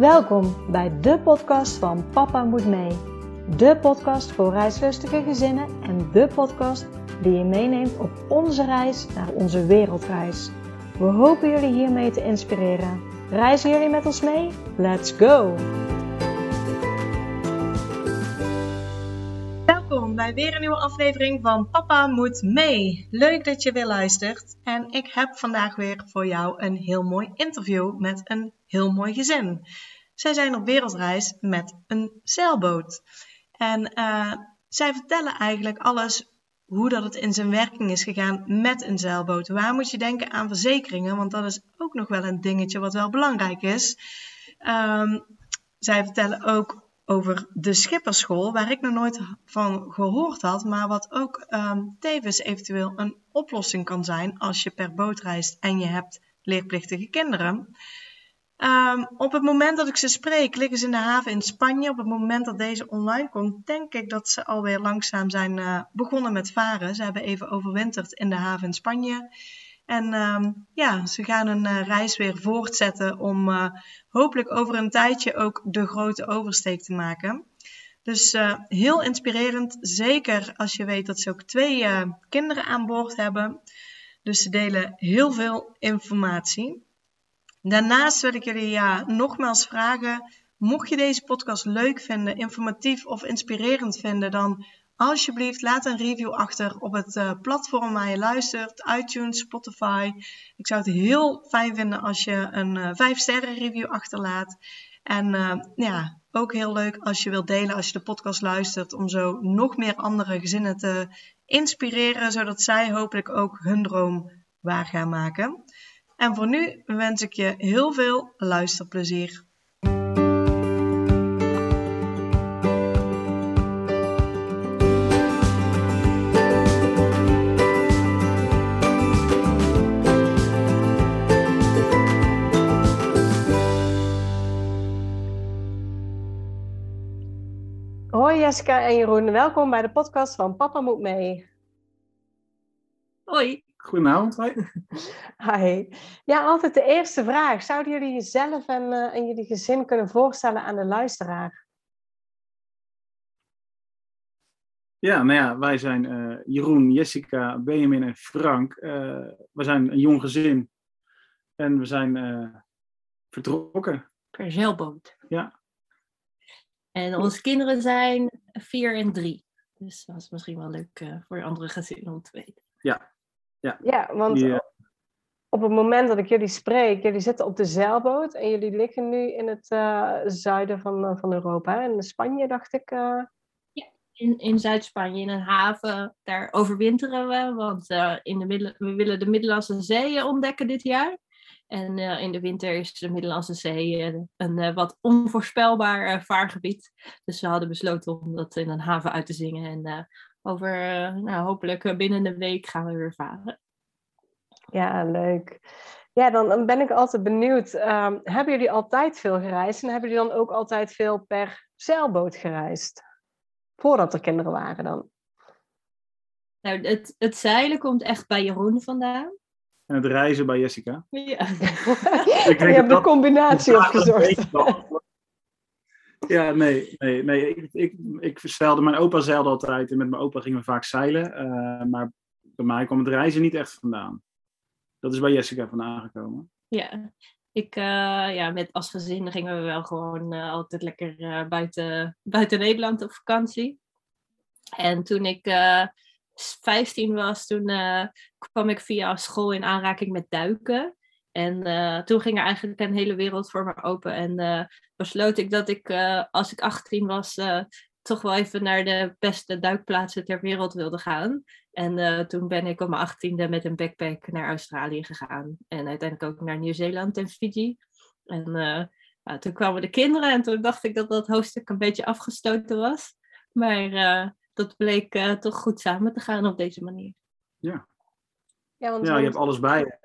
Welkom bij de podcast van Papa Moet Mee. De podcast voor reislustige gezinnen en de podcast die je meeneemt op onze reis naar onze wereldreis. We hopen jullie hiermee te inspireren. Reizen jullie met ons mee? Let's go! Bij weer een nieuwe aflevering van Papa Moet Mee. Leuk dat je weer luistert. En ik heb vandaag weer voor jou een heel mooi interview met een heel mooi gezin. Zij zijn op wereldreis met een zeilboot. En uh, zij vertellen eigenlijk alles hoe dat het in zijn werking is gegaan met een zeilboot. Waar moet je denken aan verzekeringen? Want dat is ook nog wel een dingetje wat wel belangrijk is. Um, zij vertellen ook over de schipperschool, waar ik nog nooit van gehoord had, maar wat ook um, tevens eventueel een oplossing kan zijn als je per boot reist en je hebt leerplichtige kinderen. Um, op het moment dat ik ze spreek, liggen ze in de haven in Spanje. Op het moment dat deze online komt, denk ik dat ze alweer langzaam zijn uh, begonnen met varen. Ze hebben even overwinterd in de haven in Spanje. En um, ja, ze gaan hun uh, reis weer voortzetten om uh, hopelijk over een tijdje ook de grote oversteek te maken. Dus heel inspirerend, zeker als je weet dat ze ook twee kinderen aan boord hebben. Dus ze delen heel veel informatie. Daarnaast wil ik jullie ja, nogmaals vragen, mocht je deze podcast leuk vinden, informatief of inspirerend vinden, dan alsjeblieft laat een review achter op het uh, platform waar je luistert, iTunes, Spotify. Ik zou het heel fijn vinden als je een uh, 5 sterren review achterlaat. En uh, ja, ook heel leuk als je wilt delen als je de podcast luistert, om zo nog meer andere gezinnen te inspireren, zodat zij hopelijk ook hun droom waar gaan maken. En voor nu wens ik je heel veel luisterplezier. Jessica en Jeroen, welkom bij de podcast van Papa Moet Mee. Hoi. Goedenavond. Hi. Ja, altijd de eerste vraag. Zouden jullie jezelf en, uh, en jullie gezin kunnen voorstellen aan de luisteraar? Ja, nou ja, wij zijn uh, Jeroen, Jessica, Benjamin en Frank. Uh, we zijn een jong gezin en we zijn vertrokken. Per zeilboot. Ja. En onze kinderen zijn vier en drie. Dus dat is misschien wel leuk voor andere gezinnen om te weten. Ja, ja, ja want ja. op het moment dat ik jullie spreek, jullie zitten op de zeilboot en jullie liggen nu in het uh, zuiden van, uh, van Europa, in Spanje dacht ik. Uh... Ja, in, in Zuid-Spanje, in een haven. Daar overwinteren we, want in de middel, we willen de Middellandse Zee ontdekken dit jaar. En in de winter is de Middellandse Zee een, een wat onvoorspelbaar vaargebied. Dus we hadden besloten om dat in een haven uit te zingen. En over, nou, hopelijk binnen een week gaan we weer varen. Ja, leuk. Ja, dan, dan ben ik altijd benieuwd. Um, hebben jullie altijd veel gereisd? En hebben jullie dan ook altijd veel per zeilboot gereisd? Voordat er kinderen waren dan? Nou, het, het zeilen komt echt bij Jeroen vandaan. En het reizen bij Jessica. Ja. ik je hebt de combinatie opgezocht. Ja, nee, nee, nee. Ik, ik, ik zeilde, mijn opa zeilde altijd en met mijn opa gingen we vaak zeilen. Uh, maar bij mij kwam het reizen niet echt vandaan. Dat is bij Jessica vandaan gekomen. Ja, ik, uh, ja met, als gezin gingen we wel gewoon uh, altijd lekker buiten, buiten Nederland op vakantie. En toen ik 15 was, toen kwam ik via school in aanraking met duiken. En uh, toen ging er eigenlijk een hele wereld voor me open. En uh, besloot ik dat ik, als ik 18 was, toch wel even naar de beste duikplaatsen ter wereld wilde gaan. En toen ben ik op mijn 18e met een backpack naar Australië gegaan. En uiteindelijk ook naar Nieuw-Zeeland en Fiji. En toen kwamen de kinderen en toen dacht ik dat dat hoofdstuk een beetje afgestoten was. Maar dat bleek toch goed samen te gaan op deze manier. Ja, ja, want ja je hebt alles bij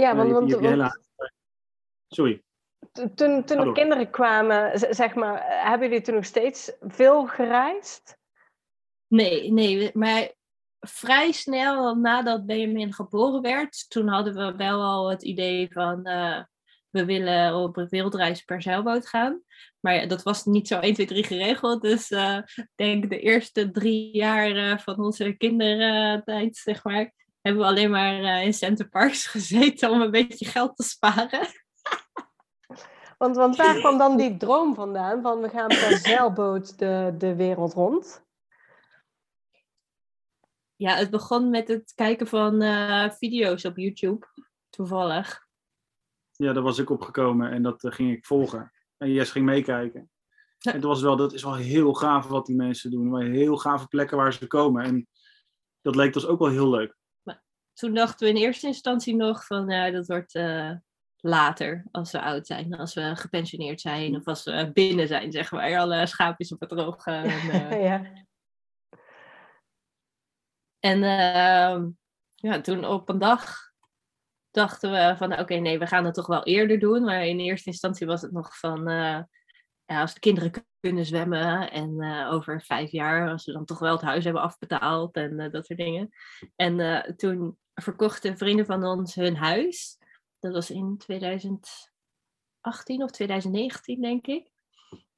ja, want... want, want Sorry. Toen, toen de kinderen kwamen, zeg maar, hebben jullie toen nog steeds veel gereisd? Nee, nee, maar vrij snel nadat Benjamin geboren werd, toen hadden we wel al het idee van, uh, we willen op een wereldreis per zeilboot gaan. Maar ja, dat was niet zo 1, 2, 3 geregeld. Dus eh, ik denk de eerste drie jaar eh, van onze kindertijd, zeg maar, hebben we alleen maar uh, in Centerparks gezeten om een beetje geld te sparen. Want, want waar kwam dan die droom vandaan? Van we gaan per zeilboot de, de wereld rond? Ja, het begon met het kijken van uh, video's op YouTube, toevallig. Ja, daar was ik opgekomen en dat uh, ging ik volgen. En Jes ging meekijken. En het was wel, dat is wel heel gaaf wat die mensen doen. Maar heel gave plekken waar ze komen. En dat leek ons ook wel heel leuk. Maar toen dachten we in eerste instantie nog van, ja, dat wordt uh, later als we oud zijn. Als we gepensioneerd zijn of als we binnen zijn, zeg maar. Alle schaapjes op het droog. En, ja. En uh, ja, toen op een dag dachten we van oké, nee, we gaan het toch wel eerder doen. Maar in eerste instantie was het nog van uh, ja, als de kinderen kunnen zwemmen en uh, over vijf jaar, als we dan toch wel het huis hebben afbetaald en uh, dat soort dingen. En toen verkochten vrienden van ons hun huis. Dat was in 2018 of 2019, denk ik.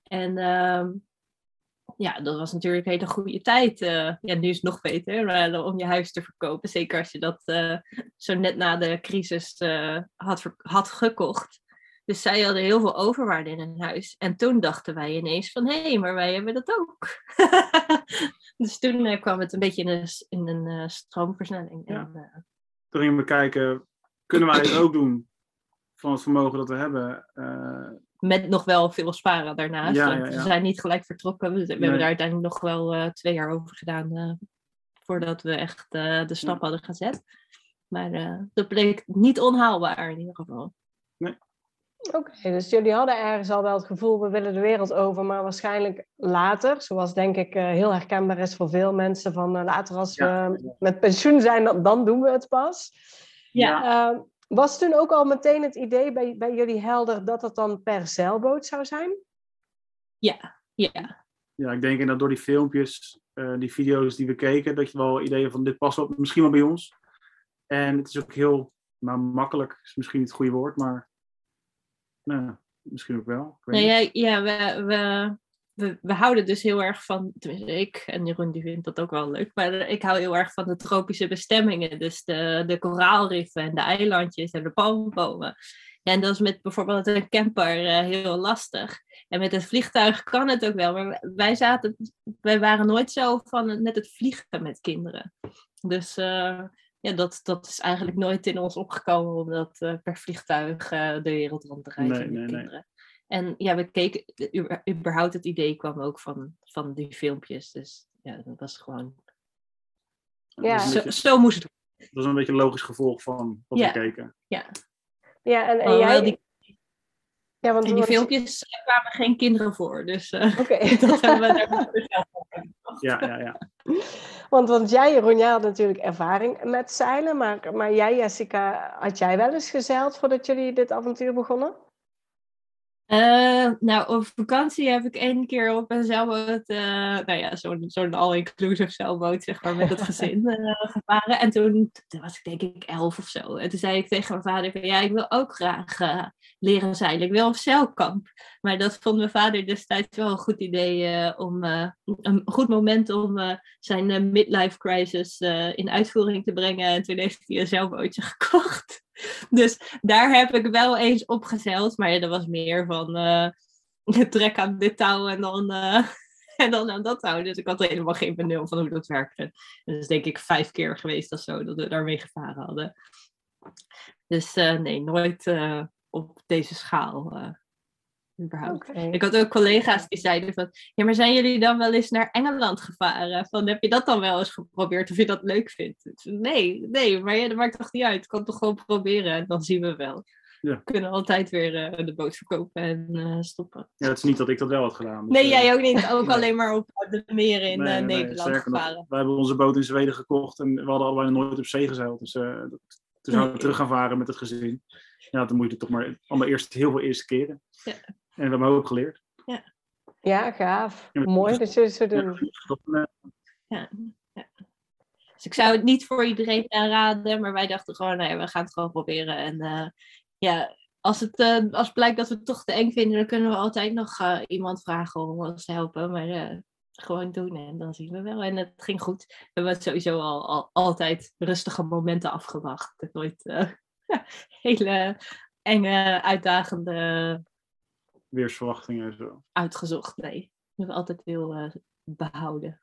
En ehm, ja, dat was natuurlijk een hele goede tijd. Uh, ja, nu is het nog beter maar, om je huis te verkopen. Zeker als je dat uh, zo net na de crisis had, had gekocht. Dus zij hadden heel veel overwaarde in hun huis. En toen dachten wij ineens van, hé, hey, maar wij hebben dat ook. dus toen kwam het een beetje in een, in een stroomversnelling. Ja. En, toen gingen we kijken, kunnen wij het ook doen van het vermogen dat we hebben? Met nog wel veel sparen daarnaast. Ja, ja, ja. We zijn niet gelijk vertrokken. We, we hebben er uiteindelijk nog wel uh, twee jaar over gedaan uh, voordat we echt uh, de stap hadden gezet. Maar dat bleek niet onhaalbaar in ieder geval. Nee. Oké, okay, dus jullie hadden ergens al wel het gevoel, we willen de wereld over, maar waarschijnlijk later, zoals denk ik heel herkenbaar is voor veel mensen, van later als we met pensioen zijn, dan, dan doen we het pas. Ja. Was toen ook al meteen het idee bij, bij jullie helder dat het dan per zeilboot zou zijn? Ja, ja. Ja, ik denk dat door die filmpjes, uh, die video's die we keken, dat je wel ideeën van dit past wel, misschien wel bij ons. En het is ook heel nou, makkelijk, is misschien niet het goede woord, maar nou, misschien ook wel. Nou, ja, ja, we, we, we, we, houden dus heel erg van, tenminste ik, en Jeroen die vindt dat ook wel leuk, maar ik hou heel erg van de tropische bestemmingen. Dus de, de koraalriffen en de eilandjes en de palmbomen. En dat is met bijvoorbeeld een camper uh, heel lastig. En met het vliegtuig kan het ook wel, maar wij, zaten, wij waren nooit zo van net het vliegen met kinderen. Dus uh, ja, dat, dat is eigenlijk nooit in ons opgekomen om dat uh, per vliegtuig de wereld rond te reizen nee, met nee, kinderen. Nee. En ja, we keken, überhaupt het idee kwam ook van, van die filmpjes. Dus ja, dat was gewoon. Ja. Zo, beetje, zo moest het. Dat was een beetje een logisch gevolg van wat ja. we keken. Ja. Ja, en, en jij. Die, ja, want in die filmpjes kwamen geen kinderen voor. Dus uh, okay. dat hebben we daar zelf Ja, ja, ja. Want, want jij, Jeroen, jij had natuurlijk ervaring met zeilen. Maar, maar jij, Jessica, had jij wel eens gezeild voordat jullie dit avontuur begonnen? Uh, nou, op vakantie heb ik één keer op een zeilboot, uh, nou ja, zo'n zo all-inclusive zeilboot, zeg maar, met het gezin uh, gevaren. En toen, toen, was ik denk ik elf of zo. En toen zei ik tegen mijn vader van, ja, ik wil ook graag leren zeilen. Ik wil op zeilkamp. Maar dat vond mijn vader destijds wel een goed idee, om, een goed moment om zijn midlife crisis in uitvoering te brengen. En toen heeft hij een zeilbootje gekocht. Dus daar heb ik wel eens op gezeild. Maar dat was meer van uh, trek aan dit touw en dan, uh, en dan aan dat touw. Dus ik had helemaal geen benul van hoe dat werkte. Is denk ik vijf keer geweest of zo dat we daarmee gevaren hadden. Dus uh, nee, nooit op deze schaal. Überhaupt. Okay. Ik had ook collega's die zeiden van, ja, maar zijn jullie dan wel eens naar Engeland gevaren? Van, heb je dat dan wel eens geprobeerd of je dat leuk vindt? Nee, nee, maar ja, dat maakt toch niet uit. Ik kan het toch gewoon proberen en dan zien we wel. Ja. We kunnen altijd weer uh, de boot verkopen en uh, stoppen. Ja, het is niet dat ik dat wel had gedaan. Dus, nee, jij ook niet. Ook nee. alleen maar op de meer in nee, nee, Nederland gevaren. Nog, wij hebben onze boot in Zweden gekocht en we hadden allebei nooit op zee gezeild. Dus dat, toen zouden we terug gaan varen met het gezin. Ja, dan moet je toch maar allemaal eerst heel veel eerste keren. Ja. En we hebben ook geleerd. Ja, ja gaaf. Ja, Mooi dat je zo doen. Ja. ja. Dus ik zou het niet voor iedereen aanraden, maar wij dachten gewoon, ja, we gaan het gewoon proberen. En uh, ja, als het uh, als blijkt dat we het toch te eng vinden, dan kunnen we altijd nog uh, iemand vragen om ons te helpen. Maar uh, gewoon doen en dan zien we wel. En het ging goed. We hebben sowieso al, al altijd rustige momenten afgewacht. Nooit hele enge, uitdagende... Weersverwachtingen en zo. Uitgezocht, nee. We hebben altijd heel behouden.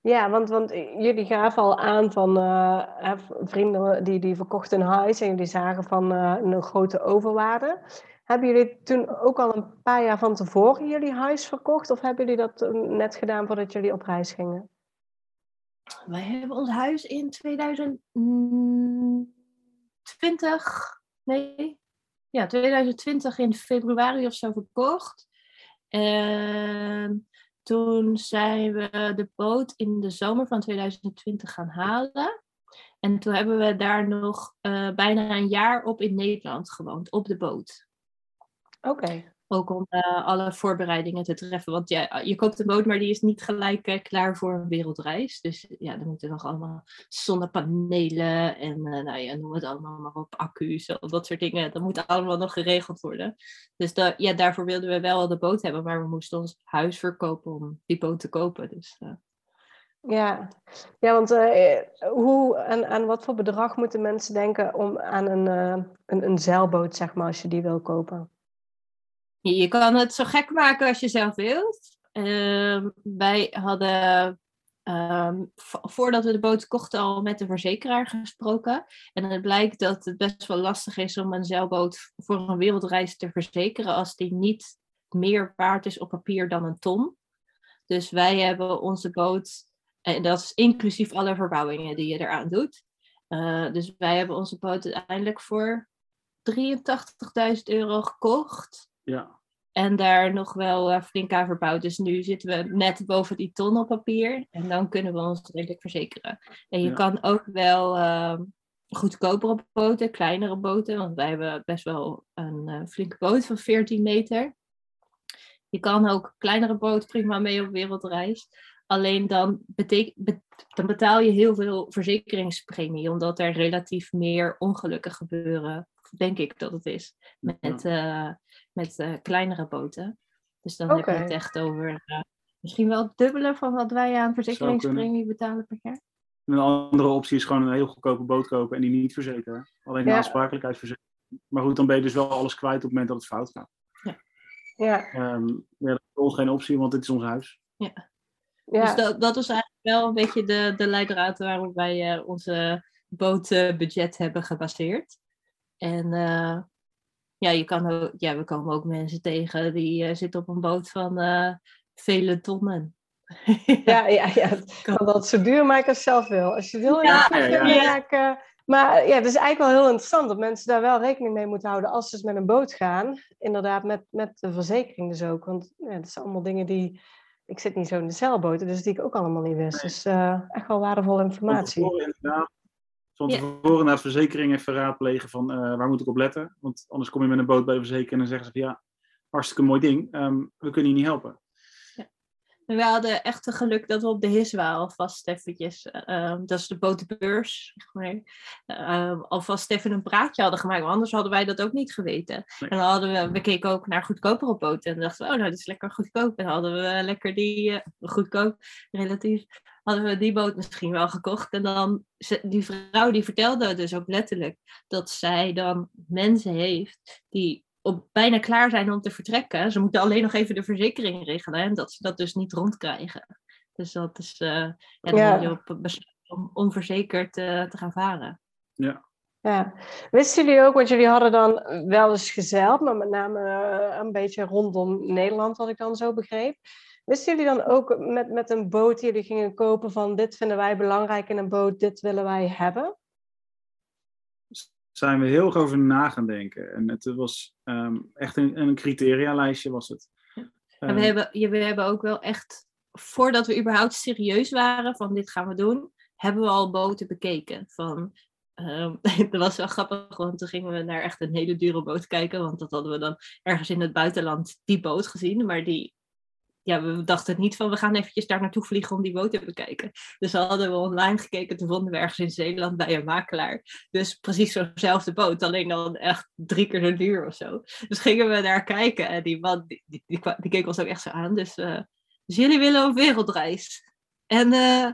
Ja, want, want jullie gaven al aan van uh, vrienden die, die verkochten een huis en die zagen van uh, een grote overwaarde. Hebben jullie toen ook al een paar jaar van tevoren jullie huis verkocht of hebben jullie dat net gedaan voordat jullie op reis gingen? Wij hebben ons huis in 2020, nee, ja, 2020 in februari of zo verkocht. En toen zijn we de boot in de zomer van 2020 gaan halen. En toen hebben we daar nog uh, bijna een jaar op in Nederland gewoond, op de boot. Oké. Ook om uh, alle voorbereidingen te treffen. Want ja, je koopt een boot, maar die is niet gelijk uh, klaar voor een wereldreis. Dus ja, er moeten nog allemaal zonnepanelen en uh, nou ja, noem het allemaal maar op, accu's, dat soort dingen. Dat moet allemaal nog geregeld worden. Dus ja, daarvoor wilden we wel de boot hebben, maar we moesten ons huis verkopen om die boot te kopen. Dus, ja. ja, want hoe en aan wat voor bedrag moeten mensen denken om aan een, een, een zeilboot, zeg maar, als je die wil kopen? Je kan het zo gek maken als je zelf wilt. Uh, wij hadden um, voordat we de boot kochten al met de verzekeraar gesproken. En het blijkt dat het best wel lastig is om een zeilboot voor een wereldreis te verzekeren als die niet meer waard is op papier dan een ton. Dus wij hebben onze boot, en dat is inclusief alle verbouwingen die je eraan doet. Uh, dus wij hebben onze boot uiteindelijk voor 83.000 euro gekocht. Ja. En daar nog wel uh, flink aan verbouwd. Dus nu zitten we net boven die ton op papier. En dan kunnen we ons redelijk verzekeren. En je ja. kan ook wel uh, goedkopere boten, kleinere boten. Want wij hebben best wel een uh, flinke boot van 14 meter. Je kan ook kleinere boten prima mee op wereldreis. Alleen dan, be dan betaal je heel veel verzekeringspremie. Omdat er relatief meer ongelukken gebeuren. Denk ik dat het is. Met, ja met uh, kleinere boten. Dus dan okay. heb je het echt over uh, misschien wel het dubbele van wat wij aan verzekeringspremie betalen per jaar. Een andere optie is gewoon een heel goedkope boot kopen en die niet verzekeren. Alleen de ja. aansprakelijkheid verzekeren. Maar goed, dan ben je dus wel alles kwijt op het moment dat het fout gaat. Ja. Ja. Um, ja dat is voor ons geen optie, want dit is ons huis. Ja. ja. Dus dat, dat is eigenlijk wel een beetje de, de leidraad waarop wij uh, onze bootbudget hebben gebaseerd. En ja, je kan ook, ja, we komen ook mensen tegen die uh, zitten op een boot van uh, vele tonnen. ja, ja, ja. Kan dat zo duur maken als je zelf wil. Als je wil, ja, ja, ja, ja. Maken. Maar ja, het is eigenlijk wel heel interessant dat mensen daar wel rekening mee moeten houden als ze met een boot gaan. Inderdaad, met, met de verzekering dus ook. Want ja, dat zijn allemaal dingen die. Ik zit niet zo in de zeilboten, dus die ik ook allemaal niet wist. Dus uh, echt wel waardevolle informatie. Inderdaad, van tevoren ja. naar de verzekering even raadplegen van uh, waar moet ik op letten. Want anders kom je met een boot bij de verzekering en dan zeggen ze van ja, hartstikke mooi ding, um, we kunnen je niet helpen. We hadden echt het geluk dat we op de Hiswa alvast eventjes, uh, dat is de botenbeurs, uh, alvast even een praatje hadden gemaakt. Want anders hadden wij dat ook niet geweten. Nee. En dan hadden we, we keken ook naar goedkopere boten en dachten we, oh nou, dit is lekker goedkoop. En hadden we lekker die, uh, goedkoop, relatief, hadden we die boot misschien wel gekocht. En dan, die vrouw die vertelde dus ook letterlijk dat zij dan mensen heeft die op, bijna klaar zijn om te vertrekken. Ze moeten alleen nog even de verzekering regelen en dat ze dat dus niet rondkrijgen. Dus dat is, uh, ja, dan ja. je op om onverzekerd uh, te gaan varen. Ja. Ja, wisten jullie ook, want jullie hadden dan wel eens gezeild, maar met name uh, een beetje rondom Nederland, wat ik dan zo begreep. Wisten jullie dan ook met, met een boot die jullie gingen kopen van dit vinden wij belangrijk in een boot, dit willen wij hebben? Zijn we heel erg over na gaan denken. En het was um, echt een, een criterialijstje was het. Ja. Um, we, hebben, we hebben ook wel echt, voordat we überhaupt serieus waren van dit gaan we doen, hebben we al boten bekeken. Van, um, dat was wel grappig, want toen gingen we naar echt een hele dure boot kijken. Want dat hadden we dan ergens in het buitenland die boot gezien. Maar die ja, we dachten niet van we gaan eventjes daar naartoe vliegen om die boot te bekijken. Dus hadden we online gekeken, toen vonden we ergens in Zeeland bij een makelaar. Dus precies zo'nzelfde boot, alleen dan echt drie keer zo duur of zo. Dus gingen we daar kijken en die man, die, die, die, keek ons ook echt zo aan. Dus, uh, dus jullie willen op wereldreis. En uh,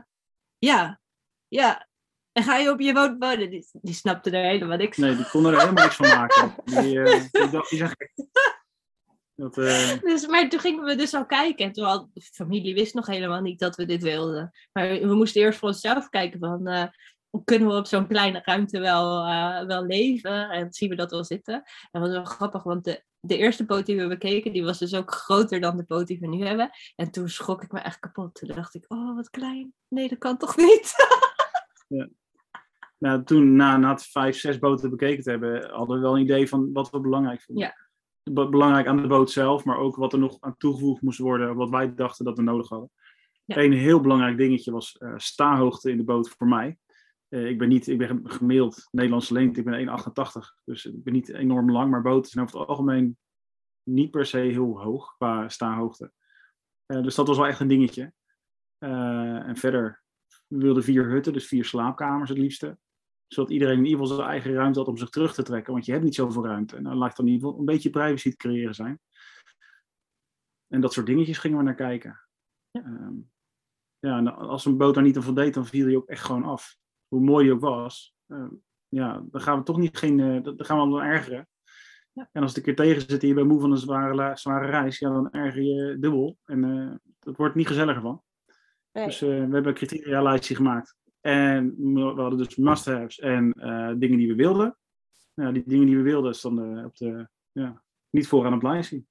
ja, ja, en ga je op je boot wonen? Die, die snapte er helemaal niks van. Nee, die kon er helemaal niks van maken. Die, uh, die, dacht, die zegt, dat, uh... dus, maar toen gingen we dus al kijken. En toen had de familie wist nog helemaal niet dat we dit wilden. Maar we moesten eerst voor onszelf kijken van... Uh, kunnen we op zo'n kleine ruimte wel, uh, wel leven? En zien we dat wel zitten? En dat was wel grappig, want de, de eerste boot die we bekeken... die was dus ook groter dan de boot die we nu hebben. En toen schrok ik me echt kapot. Toen dacht ik, oh, wat klein. Nee, dat kan toch niet? ja. Nou, toen, na, na het vijf, zes boten bekeken te hebben... hadden we wel een idee van wat we belangrijk vonden. Ja belangrijk aan de boot zelf, maar ook wat er nog aan toegevoegd moest worden, wat wij dachten dat we nodig hadden. Ja. Een heel belangrijk dingetje was uh, in de boot voor mij. Uh, ik ben niet, ik ben gemiddeld Nederlandse leent, ik ben 1,88, dus ik ben niet enorm lang, maar boten zijn over het algemeen niet per se heel hoog qua staarhoogte. Uh, dus dat was wel echt een dingetje. en verder, we wilden vier hutten, dus vier slaapkamers het liefste zodat iedereen in ieder geval zijn eigen ruimte had om zich terug te trekken. Want je hebt niet zoveel ruimte. En dan laat dan in ieder geval een beetje privacy te creëren zijn. En dat soort dingetjes gingen we naar kijken. Ja, um, ja en als een boot daar niet aan voldeed, dan viel hij ook echt gewoon af. Hoe mooi hij ook was. Uh, ja, dan gaan we toch niet geen, uh, dan gaan we allemaal ergeren. Ja. En als het een keer tegen zit en je bent moe van een zware, zware reis, ja, dan erger je dubbel. En uh, dat wordt niet gezelliger van. Nee. Dus we hebben een criteria-lijstje gemaakt. En we hadden dus must-haves en uh, dingen die we wilden. Nou, die dingen die we wilden stonden op de, ja, niet vooraan op lijstje.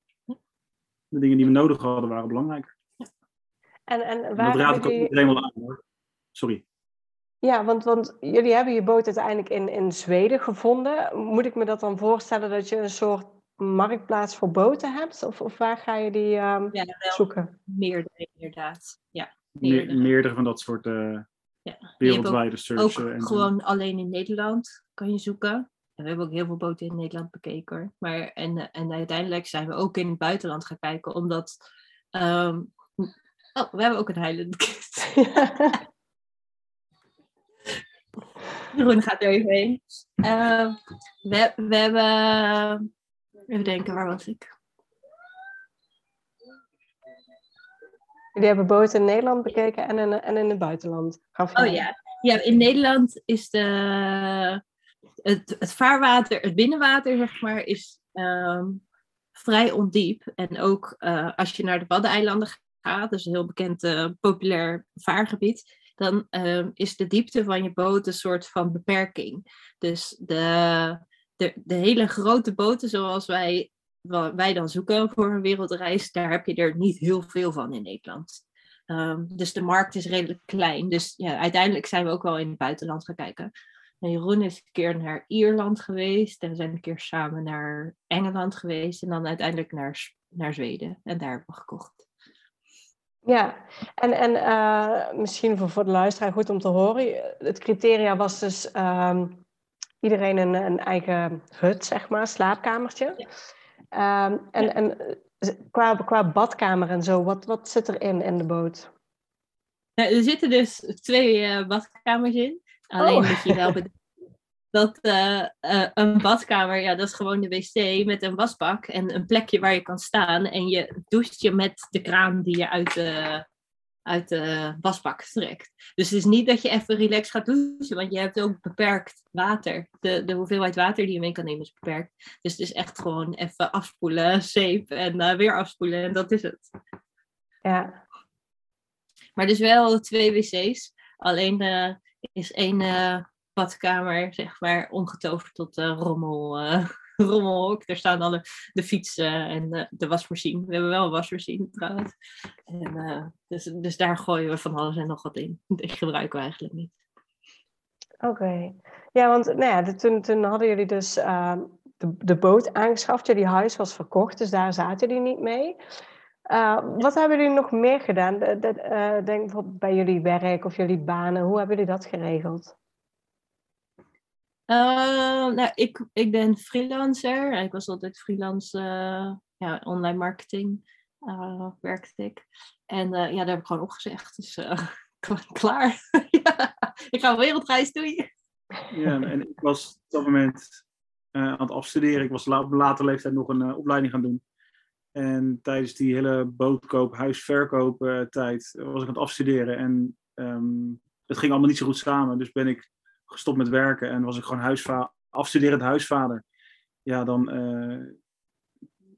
De dingen die we nodig hadden waren belangrijker. En, en waar dat raad ik ook iedereen wel aan hoor. Sorry. Ja, want, want jullie hebben je boot uiteindelijk in, in Zweden gevonden. Moet ik me dat dan voorstellen dat je een soort marktplaats voor boten hebt? Of, of waar ga je die um, ja, zoeken? Meerdere, inderdaad. Ja, meerdere. meerdere van dat soort uh, ja. Wereldwijde searchen. Ook en gewoon alleen in Nederland kan je zoeken. En we hebben ook heel veel boten in Nederland bekeken. Maar, en, en uiteindelijk zijn we ook in het buitenland gaan kijken, omdat. Um, oh, we hebben ook een Highland Kit. Jeroen gaat er even heen. Uh, we, we hebben. Even denken, waar was ik? Jullie hebben boten in Nederland bekeken en in, en in het buitenland. Oh ja. ja, in Nederland is de, het, het vaarwater, het binnenwater, zeg maar, is um, vrij ondiep. En ook uh, als je naar de Waddeneilanden gaat, dus een heel bekend uh, populair vaargebied, dan um, is de diepte van je boot een soort van beperking. Dus de, de, de hele grote boten zoals wij wat wij dan zoeken voor een wereldreis, daar heb je er niet heel veel van in Nederland. Um, dus de markt is redelijk klein. Dus ja, uiteindelijk zijn we ook wel in het buitenland gaan kijken. En Jeroen is een keer naar Ierland geweest. En we zijn een keer samen naar Engeland geweest. En dan uiteindelijk naar, naar Zweden. En daar hebben we gekocht. Ja, en, en uh, misschien voor, voor de luisteraar goed om te horen. Het criteria was dus um, iedereen een, een eigen hut, zeg maar, slaapkamertje. Ja. Um, en en eh, qua, qua badkamer en zo, wat, wat zit erin in de boot? Nou, er zitten dus twee uh, badkamers in. Alleen oh. moet je wel dat uh, uh, een badkamer, ja, dat is gewoon de wc met een wasbak en een plekje waar je kan staan. En je doucht je met de kraan die je uit de, uit de wasbak trekt. Dus het is niet dat je even relaxed gaat douchen, want je hebt ook beperkt water. De, de hoeveelheid water die je mee kan nemen is beperkt. Dus het is echt gewoon even afspoelen, zeep en uh, weer afspoelen en dat is het. Ja. Maar dus wel twee wc's. Alleen uh, is één uh, badkamer, zeg maar, omgetoverd tot rommel rommelhok. Daar staan alle de fietsen en de, de wasmachine. We hebben wel een wasmachine trouwens. En, uh, dus, dus daar gooien we van alles en nog wat in. Dat gebruiken we eigenlijk niet. Oké. Ja, want nou ja, toen, toen hadden jullie dus uh, de, de boot aangeschaft. Jullie huis was verkocht, dus daar zaten jullie niet mee. Wat hebben jullie nog meer gedaan? De, de, denk bijvoorbeeld bij jullie werk of jullie banen. Hoe hebben jullie dat geregeld? Uh, nou, ik, ik ben freelancer. Ik was altijd freelance uh, ja, online marketing. werkte ik. En ja, daar heb ik gewoon opgezegd. Dus klaar. ja, ik ga wereldreis doen. Ja, en ik was op dat moment aan het afstuderen. Ik was op later leeftijd nog een opleiding gaan doen. En tijdens die hele bootkoop, huisverkoop uh, tijd was ik aan het afstuderen. En um, het ging allemaal niet zo goed samen. Dus ben ik gestopt met werken en was ik gewoon huisva afstuderend huisvader. Ja, dan uh,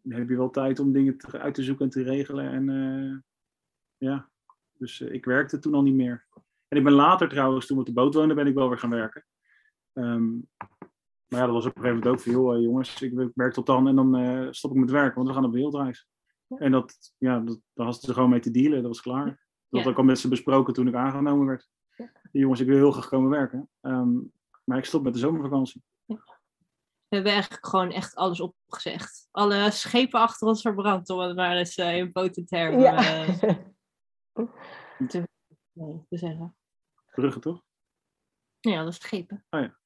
heb je wel tijd om dingen te, uit te zoeken en te regelen. En uh, ja, dus ik werkte toen al niet meer. En ik ben later trouwens, toen we op de boot woonden, ben ik wel weer gaan werken. Um, maar ja, dat was op een gegeven moment ook veel, uh, jongens, ik werk tot dan en dan uh, stop ik met werken, want we gaan op wereldreis. En dat, ja, dat, daar had ze gewoon mee te dealen, dat was klaar. Dat ja. had ik al met ze besproken toen ik aangenomen werd. Ja. Jongens, ik wil heel graag komen werken, um, maar ik stop met de zomervakantie. Ja. We hebben eigenlijk gewoon echt alles opgezegd. Alle schepen achter ons verbrand, om het maar eens uh, in potentermen ja. te, te zeggen. Bruggen, toch? Ja, dat is schepen. Oh ja.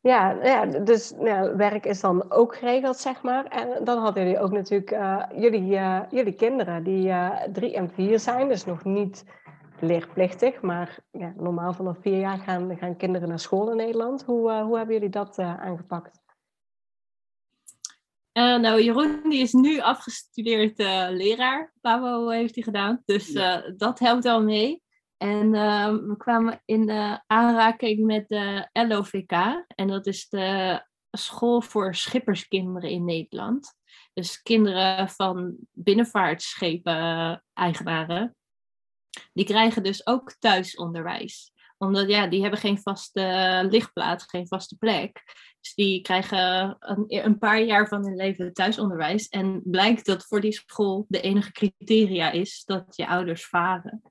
Ja, ja dus ja, werk is dan ook geregeld, zeg maar. En dan hadden jullie ook natuurlijk uh, jullie, uh, jullie kinderen die uh, drie en vier zijn, dus nog niet leerplichtig, maar ja, normaal vanaf vier jaar gaan, gaan kinderen naar school in Nederland. Hoe, hoe hebben jullie dat aangepakt? nou, Jeroen die is nu afgestudeerd leraar. Pabo heeft hij gedaan, dus dat helpt al mee. En we kwamen in aanraking met de LOVK. En dat is de school voor schipperskinderen in Nederland. Dus kinderen van binnenvaartschepen-eigenaren. Die krijgen dus ook thuisonderwijs. Omdat ja, die hebben geen vaste lichtplaats, geen vaste plek. Dus die krijgen een, een paar jaar van hun leven thuisonderwijs. En blijkt dat voor die school de enige criteria is dat je ouders varen.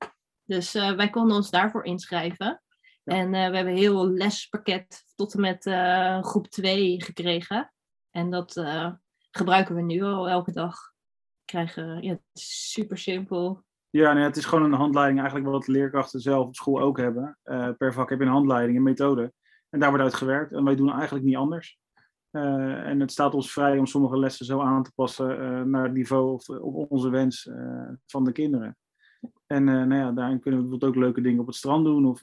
Dus uh, wij konden ons daarvoor inschrijven. En uh, we hebben een heel lespakket tot en met uh, groep 2 gekregen. En dat gebruiken we nu al elke dag. Krijgen, ja, het is super simpel. Ja, nee, het is gewoon een handleiding, eigenlijk wat leerkrachten zelf op school ook hebben. per vak heb je een handleiding, een methode. En daar wordt uit gewerkt. En wij doen eigenlijk niet anders. en het staat ons vrij om sommige lessen zo aan te passen naar het niveau of, of onze wens van de kinderen. En nou ja, daarin kunnen we bijvoorbeeld ook leuke dingen op het strand doen of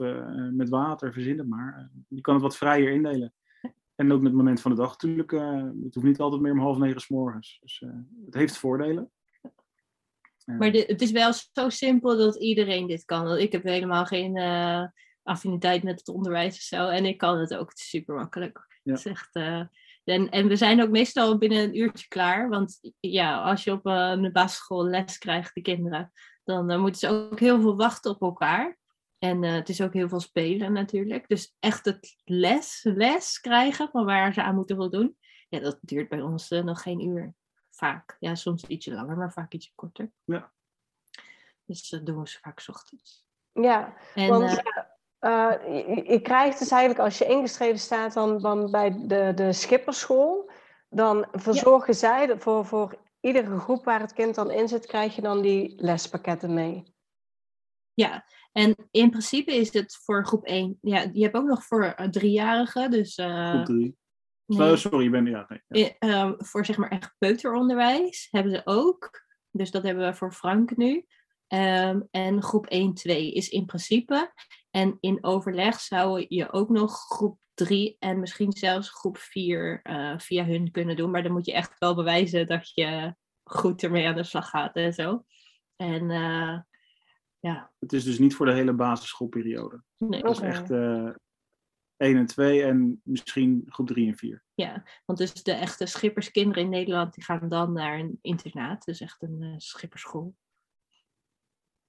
met water, verzinnen. Maar je kan het wat vrijer indelen. En ook met het moment van de dag natuurlijk. het hoeft niet altijd meer om half negen s morgens. Dus het heeft voordelen. Maar dit, het is wel zo simpel dat iedereen dit kan. Ik heb helemaal geen affiniteit met het onderwijs of zo. En ik kan het ook. Het is super makkelijk. Ja. Is echt, en, en we zijn ook meestal binnen een uurtje klaar. Want ja, als je op een basisschool les krijgt, de kinderen, dan moeten ze ook heel veel wachten op elkaar. En het is ook heel veel spelen natuurlijk. Dus echt het les, les krijgen van waar ze aan moeten voldoen. Ja, dat duurt bij ons nog geen uur. Vaak. Ja, soms ietsje langer, maar vaak ietsje korter. Ja. Dus dat doen we vaak s ochtends. Ja, en, want uh, je, je, krijgt dus eigenlijk als je ingeschreven staat dan, dan bij de, de schipperschool, dan verzorgen ja. zij voor, voor iedere groep waar het kind dan in zit, krijg je dan die lespakketten mee. Ja, en in principe is het voor groep 1. Ja, je hebt ook nog voor driejarigen. Dus, uh, groep 3. Nee. sorry, je bent. Ja, nee, ja. Uh, voor zeg maar echt peuteronderwijs hebben ze ook. Dus dat hebben we voor Frank nu. Um, en groep 1, 2 is in principe. En in overleg zou je ook nog groep 3 en misschien zelfs groep 4 uh, via hun kunnen doen. Maar dan moet je echt wel bewijzen dat je goed ermee aan de slag gaat en zo. En uh, ja. Het is dus niet voor de hele basisschoolperiode. Nee. Het is echt uh, 1 en 2 en misschien groep 3 en 4. Ja, want dus de echte schipperskinderen in Nederland die gaan dan naar een internaat. Dus echt een uh, schipperschool.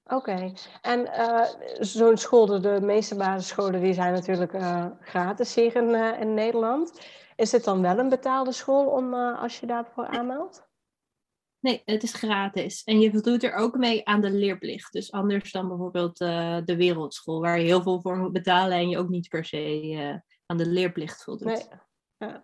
Oké, en uh, zo'n school, de meeste basisscholen, die zijn natuurlijk uh, gratis hier in, uh, in Nederland. Is het dan wel een betaalde school om, als je daarvoor aanmeldt? Nee, het is gratis. En je voldoet er ook mee aan de leerplicht. Dus anders dan bijvoorbeeld de wereldschool, waar je heel veel voor moet betalen en je ook niet per se aan de leerplicht voldoet. Nee. Ja.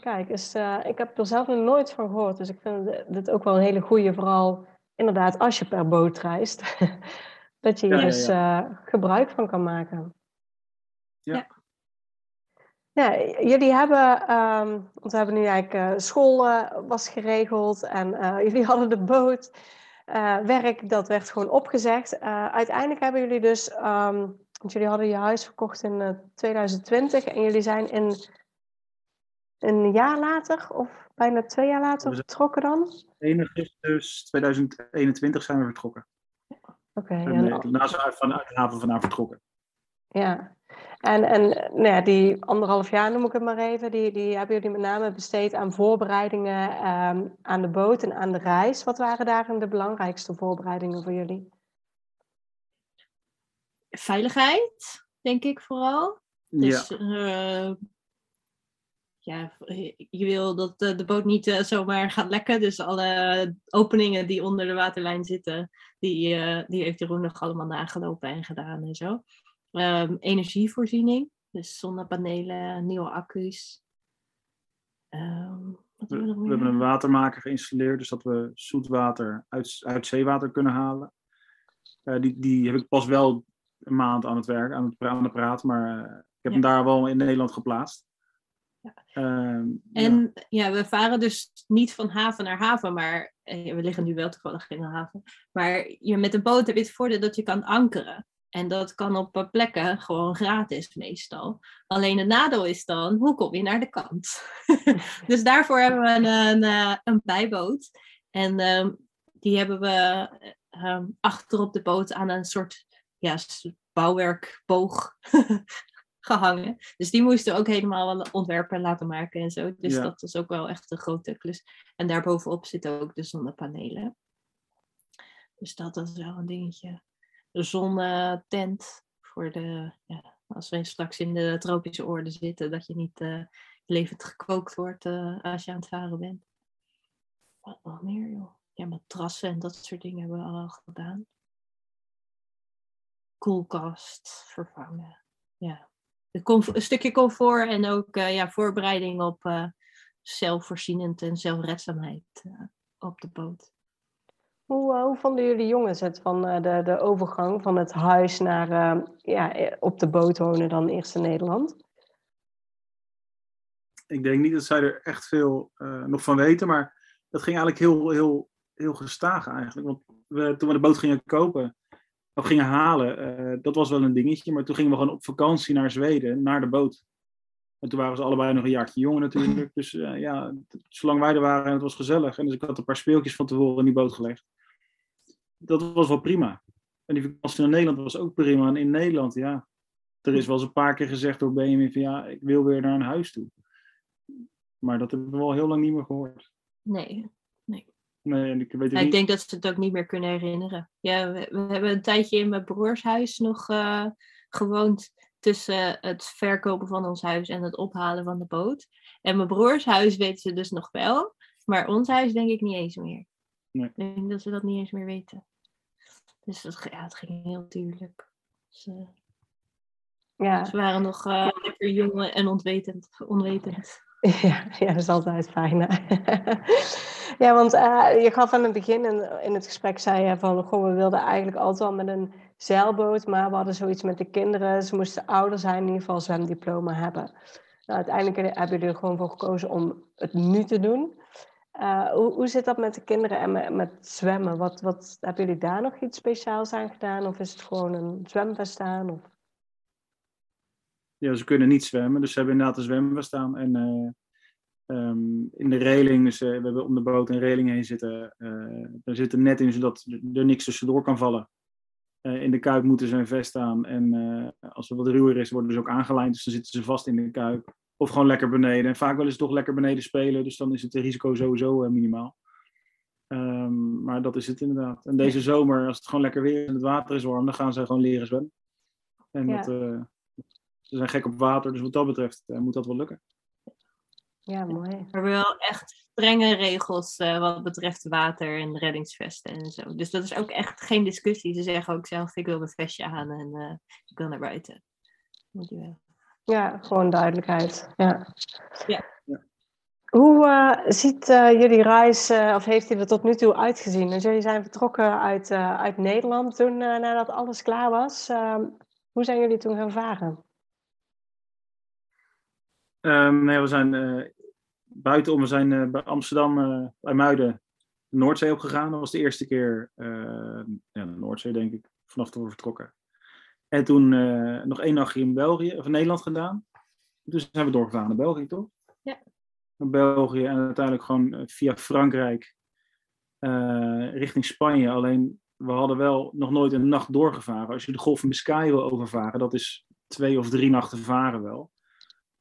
Kijk, dus, ik heb er zelf nog nooit van gehoord. Dus ik vind dit ook wel een hele goede, vooral inderdaad, als je per boot reist, dat je hier dus uh, gebruik van kan maken. Ja. Ja, jullie hebben, um, want we hebben nu eigenlijk uh, school uh, was geregeld en uh, jullie hadden de boot. werk, dat werd gewoon opgezegd. uiteindelijk hebben jullie dus, um, want jullie hadden je huis verkocht in 2020 en jullie zijn in een jaar later of bijna twee jaar later vertrokken dan? 1 augustus 2021 zijn we vertrokken. Oké. Okay, zijn vanuit de haven vandaan vertrokken. Ja, en, en nou ja, die anderhalf jaar noem ik het maar even, die, die hebben jullie met name besteed aan voorbereidingen um, aan de boot en aan de reis. Wat waren daarin de belangrijkste voorbereidingen voor jullie? Veiligheid, denk ik vooral. Dus ja. Uh, ja, je wil dat de, de boot niet uh, zomaar gaat lekken. Dus alle openingen die onder de waterlijn zitten, die, uh, die heeft Jeroen nog allemaal nagelopen en gedaan en zo. Um, energievoorziening, dus zonnepanelen, nieuwe accu's. Um, we, we, we hebben een watermaker geïnstalleerd, dus dat we zoetwater uit, uit zeewater kunnen halen. Uh, die, die heb ik pas wel een maand aan het werk, aan het, aan praten, maar uh, ik heb ja. hem daar wel in Nederland geplaatst. Ja. Um, en ja. ja. we varen dus niet van haven naar haven, maar eh, we liggen nu wel toevallig in de haven. Maar je, met een boot heb je het voordeel dat je kan ankeren. En dat kan op plekken gewoon gratis meestal. Alleen het nadeel is dan, hoe kom je naar de kant? dus daarvoor hebben we een, een, eh, een bijboot. En um, die hebben we um, achter op de boot aan een soort ja, bouwwerkboog gehangen. Dus die moesten ook helemaal ontwerpen laten maken en zo. Dus ja. dat is ook wel echt een grote klus. En daarbovenop zitten ook de zonnepanelen. Dus dat is wel een dingetje zonnetent voor de, ja, als we straks in de tropische orde zitten, dat je niet uh, levend gekookt wordt uh, als je aan het varen bent. Wat nog meer, joh? Ja, matrassen en dat soort dingen hebben we al gedaan. Koelkast vervangen. Ja. Een stukje comfort en ook uh, ja, voorbereiding op zelfvoorzienend en zelfredzaamheid op de boot. Hoe, uh, hoe vonden jullie jongens het van uh, de, de overgang van het huis naar uh, ja, op de boot wonen dan eerst in Nederland? Ik denk niet dat zij er echt veel nog van weten, maar dat ging eigenlijk heel, heel, heel gestaag eigenlijk. Want we, toen we de boot gingen kopen, of gingen halen, dat was wel een dingetje. Maar toen gingen we gewoon op vakantie naar Zweden, naar de boot. En toen waren ze allebei nog een jaartje jonger natuurlijk. Dus ja, zolang wij er waren en het was gezellig. En dus ik had een paar speeltjes van tevoren in die boot gelegd dat was wel prima. En die vakantie naar Nederland was ook prima. En in Nederland, ja, er is wel eens een paar keer gezegd door Benjamin van ja, ik wil weer naar een huis toe. Maar dat hebben we al heel lang niet meer gehoord. Nee, nee. Nee, en ik weet ja, Ik denk dat ze het ook niet meer kunnen herinneren. Ja, we, we hebben een tijdje in mijn broers huis nog uh, gewoond tussen het verkopen van ons huis en het ophalen van de boot. En mijn broers huis weten ze dus nog wel, maar ons huis denk ik niet eens meer. Nee. Ik denk dat ze dat niet eens meer weten. Dus dat, ja, het ging heel duurlijk. Dus, uh, ja. Ze waren nog uh, lekker jong en onwetend. onwetend. Ja, ja, dat is altijd fijn. ja, want uh, je gaf aan het begin in, in het gesprek, zei je van, goh, we wilden eigenlijk altijd al met een zeilboot, maar we hadden zoiets met de kinderen. Ze moesten ouder zijn, in ieder geval zwemdiploma hebben. Nou, uiteindelijk hebben jullie er gewoon voor gekozen om het nu te doen. Uh, hoe, hoe zit dat met de kinderen en met, zwemmen? Wat, wat, hebben jullie daar nog iets speciaals aan gedaan? Of is het gewoon een zwemvest staan? Of? Ja, ze kunnen niet zwemmen, dus ze hebben inderdaad een zwemvest staan. En uh, um, in de reling, dus, uh, we hebben om de boot een reling heen zitten. er zit een net in, zodat er niks tussendoor kan vallen. In de kuip moeten ze een vest aan. En als er wat ruwer is, worden ze ook aangelijnd. Dus dan zitten ze vast in de kuip. Of gewoon lekker beneden. En vaak wel eens toch lekker beneden spelen. Dus dan is het risico sowieso uh, minimaal. Um, maar dat is het inderdaad. En deze zomer, als het gewoon lekker weer is en het water is warm, dan gaan ze gewoon leren zwemmen. En ja. dat, uh, ze zijn gek op water, dus wat dat betreft uh, moet dat wel lukken. Ja, mooi. We hebben wel echt strenge regels wat betreft water en reddingsvesten en zo. Dus dat is ook echt geen discussie. Ze zeggen ook zelf, ik wil mijn vestje aan en ik wil naar buiten. Moet je wel. Ja, gewoon duidelijkheid. Ja. ja. Hoe uh, ziet uh, jullie reis, uh, of heeft hij er tot nu toe uitgezien? Dus jullie zijn vertrokken uit, uit Nederland toen, nadat alles klaar was. Ehm, hoe zijn jullie toen gaan varen? Um, nee, we zijn uh, buitenom, we zijn uh, bij Amsterdam, uh, bij Muiden, de Noordzee opgegaan. Dat was de eerste keer, ja, de Noordzee denk ik, vanaf toen we vertrokken. En toen nog één nachtje in België, of in Nederland gedaan. Toen zijn we doorgegaan naar België, toch? Ja. Naar België en uiteindelijk gewoon via Frankrijk richting Spanje. Alleen, we hadden wel nog nooit een nacht doorgevaren. Als je de Golf van Biscay wil overvaren, dat is twee of drie nachten varen wel.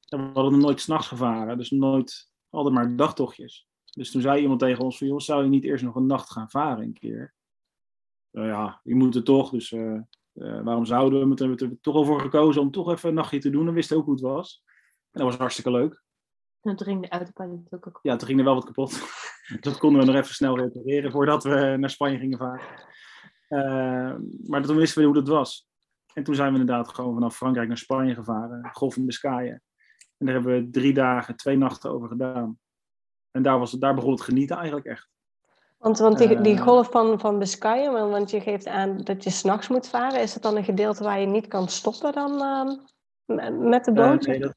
En we hadden nog nooit s'nachts gevaren, dus nooit, altijd maar dagtochtjes. Dus toen zei iemand tegen ons van, joh, zou je niet eerst nog een nacht gaan varen een keer? Nou ja, je moet het toch, dus uh, uh, waarom zouden we? We hebben er toch al voor gekozen om toch even een nachtje te doen. En wisten ook hoe het was. En dat was hartstikke leuk. En toen ging de autopilot ook kapot. Ja, toen ging er wel wat kapot. dat konden we nog even snel repareren voordat we naar Spanje gingen varen. Maar toen wisten we hoe dat was. En toen zijn we inderdaad gewoon vanaf Frankrijk naar Spanje gevaren. Golf in Biscayen. En daar hebben we drie dagen, twee nachten over gedaan. En daar, was het, daar begon het genieten eigenlijk echt. Want, want die, die golf van, van Biscayen, want je geeft aan dat je s'nachts moet varen. Is het dan een gedeelte waar je niet kan stoppen dan uh, met de boot? Uh, nee, dat,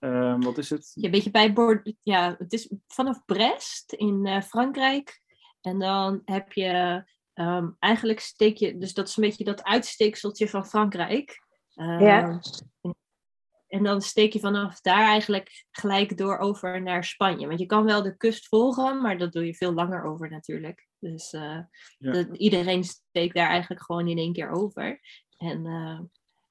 uh, wat is het? Ja, een beetje bij boord, ja, het is vanaf Brest in uh, Frankrijk. En dan heb je um, eigenlijk steek je, dus dat is een beetje dat uitsteekseltje van Frankrijk. ja. En dan steek je vanaf daar eigenlijk gelijk door over naar Spanje. Want je kan wel de kust volgen, maar dat doe je veel langer over natuurlijk. Dus uh, ja. de, iedereen steekt daar eigenlijk gewoon in één keer over. En uh,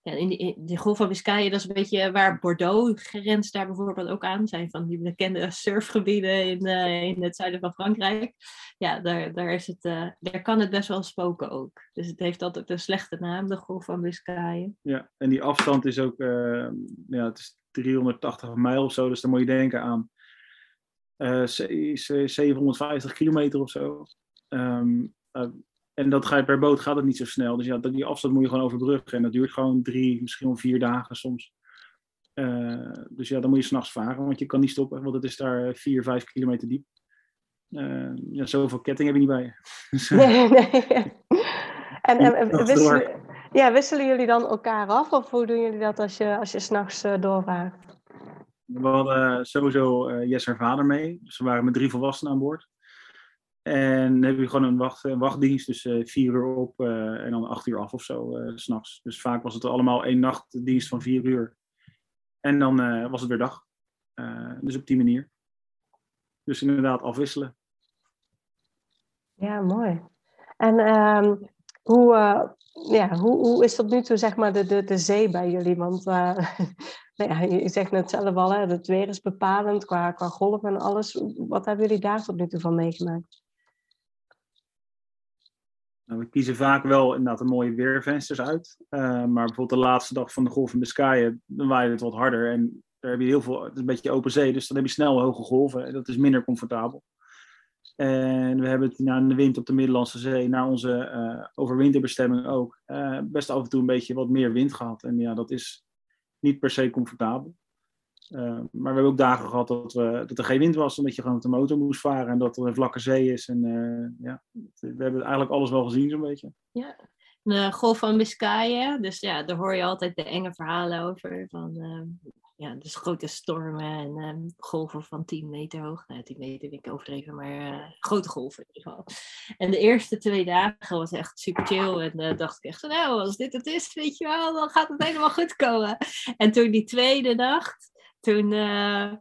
ja, in, de, Golf van Biscayen, dat is een beetje waar Bordeaux grenst daar bijvoorbeeld ook aan. zijn van die bekende surfgebieden in, uh, in het zuiden van Frankrijk. Ja, daar, daar, is het, uh, daar kan het best wel spoken ook. Dus het heeft altijd een slechte naam, de Golf van Biscayen. Ja, en die afstand is ook, uh, ja, het is 380 mijl of zo. Dus dan moet je denken aan 750 kilometer of zo. Um, en dat ga je per boot gaat het niet zo snel. Dus ja, die afstand moet je gewoon overbruggen. En dat duurt gewoon drie, misschien wel vier dagen soms. Uh, dus ja, dan moet je s'nachts varen, want je kan niet stoppen, want het is daar vier, vijf kilometer diep. Uh, ja, zoveel ketting heb je niet bij je. Nee, nee. En, en wisselen, ja, wisselen jullie dan elkaar af, of hoe doen jullie dat als je, als je s'nachts uh, doorvaart? We hadden sowieso Jess haar vader mee. Dus we waren met drie volwassenen aan boord. En dan heb je gewoon een, wacht, een wachtdienst, dus uh, vier uur op uh, en dan acht uur af of zo, uh, s'nachts. Dus vaak was het allemaal één nachtdienst van vier uur. En dan was het weer dag. dus op die manier. Dus inderdaad afwisselen. Ja, mooi. En um, hoe, ja, hoe, hoe is tot nu toe zeg maar, de, de, de zee bij jullie? Want nou ja, je zegt net zelf al, hè, het weer is bepalend qua, qua golf en alles. Wat hebben jullie daar tot nu toe van meegemaakt? Nou, we kiezen vaak wel inderdaad een mooie weervensters uit. Uh, maar bijvoorbeeld de laatste dag van de Golf in Biscayen, dan waaide het wat harder. En daar heb je heel veel, het is een beetje open zee, dus dan heb je snel hoge golven. En dat is minder comfortabel. En we hebben het na de wind op de Middellandse Zee, naar onze uh, overwinterbestemming ook, uh, best af en toe een beetje wat meer wind gehad. En ja, dat is niet per se comfortabel. Uh, maar we hebben ook dagen gehad dat, we, dat er geen wind was, omdat je gewoon met de motor moest varen en dat er een vlakke zee is. En uh, ja, we hebben eigenlijk alles wel gezien zo'n beetje. Ja, de golf van Biscayen, dus ja, daar hoor je altijd de enge verhalen over. Van uh, ja, dus grote stormen en golven van 10 meter hoog. Nou, 10 meter vind ik overdreven, maar grote golven in ieder geval. En de eerste twee dagen was echt super chill. En dacht ik echt, nou, als dit het is, weet je wel, dan gaat het helemaal goed komen. En toen die tweede nacht toen, uh,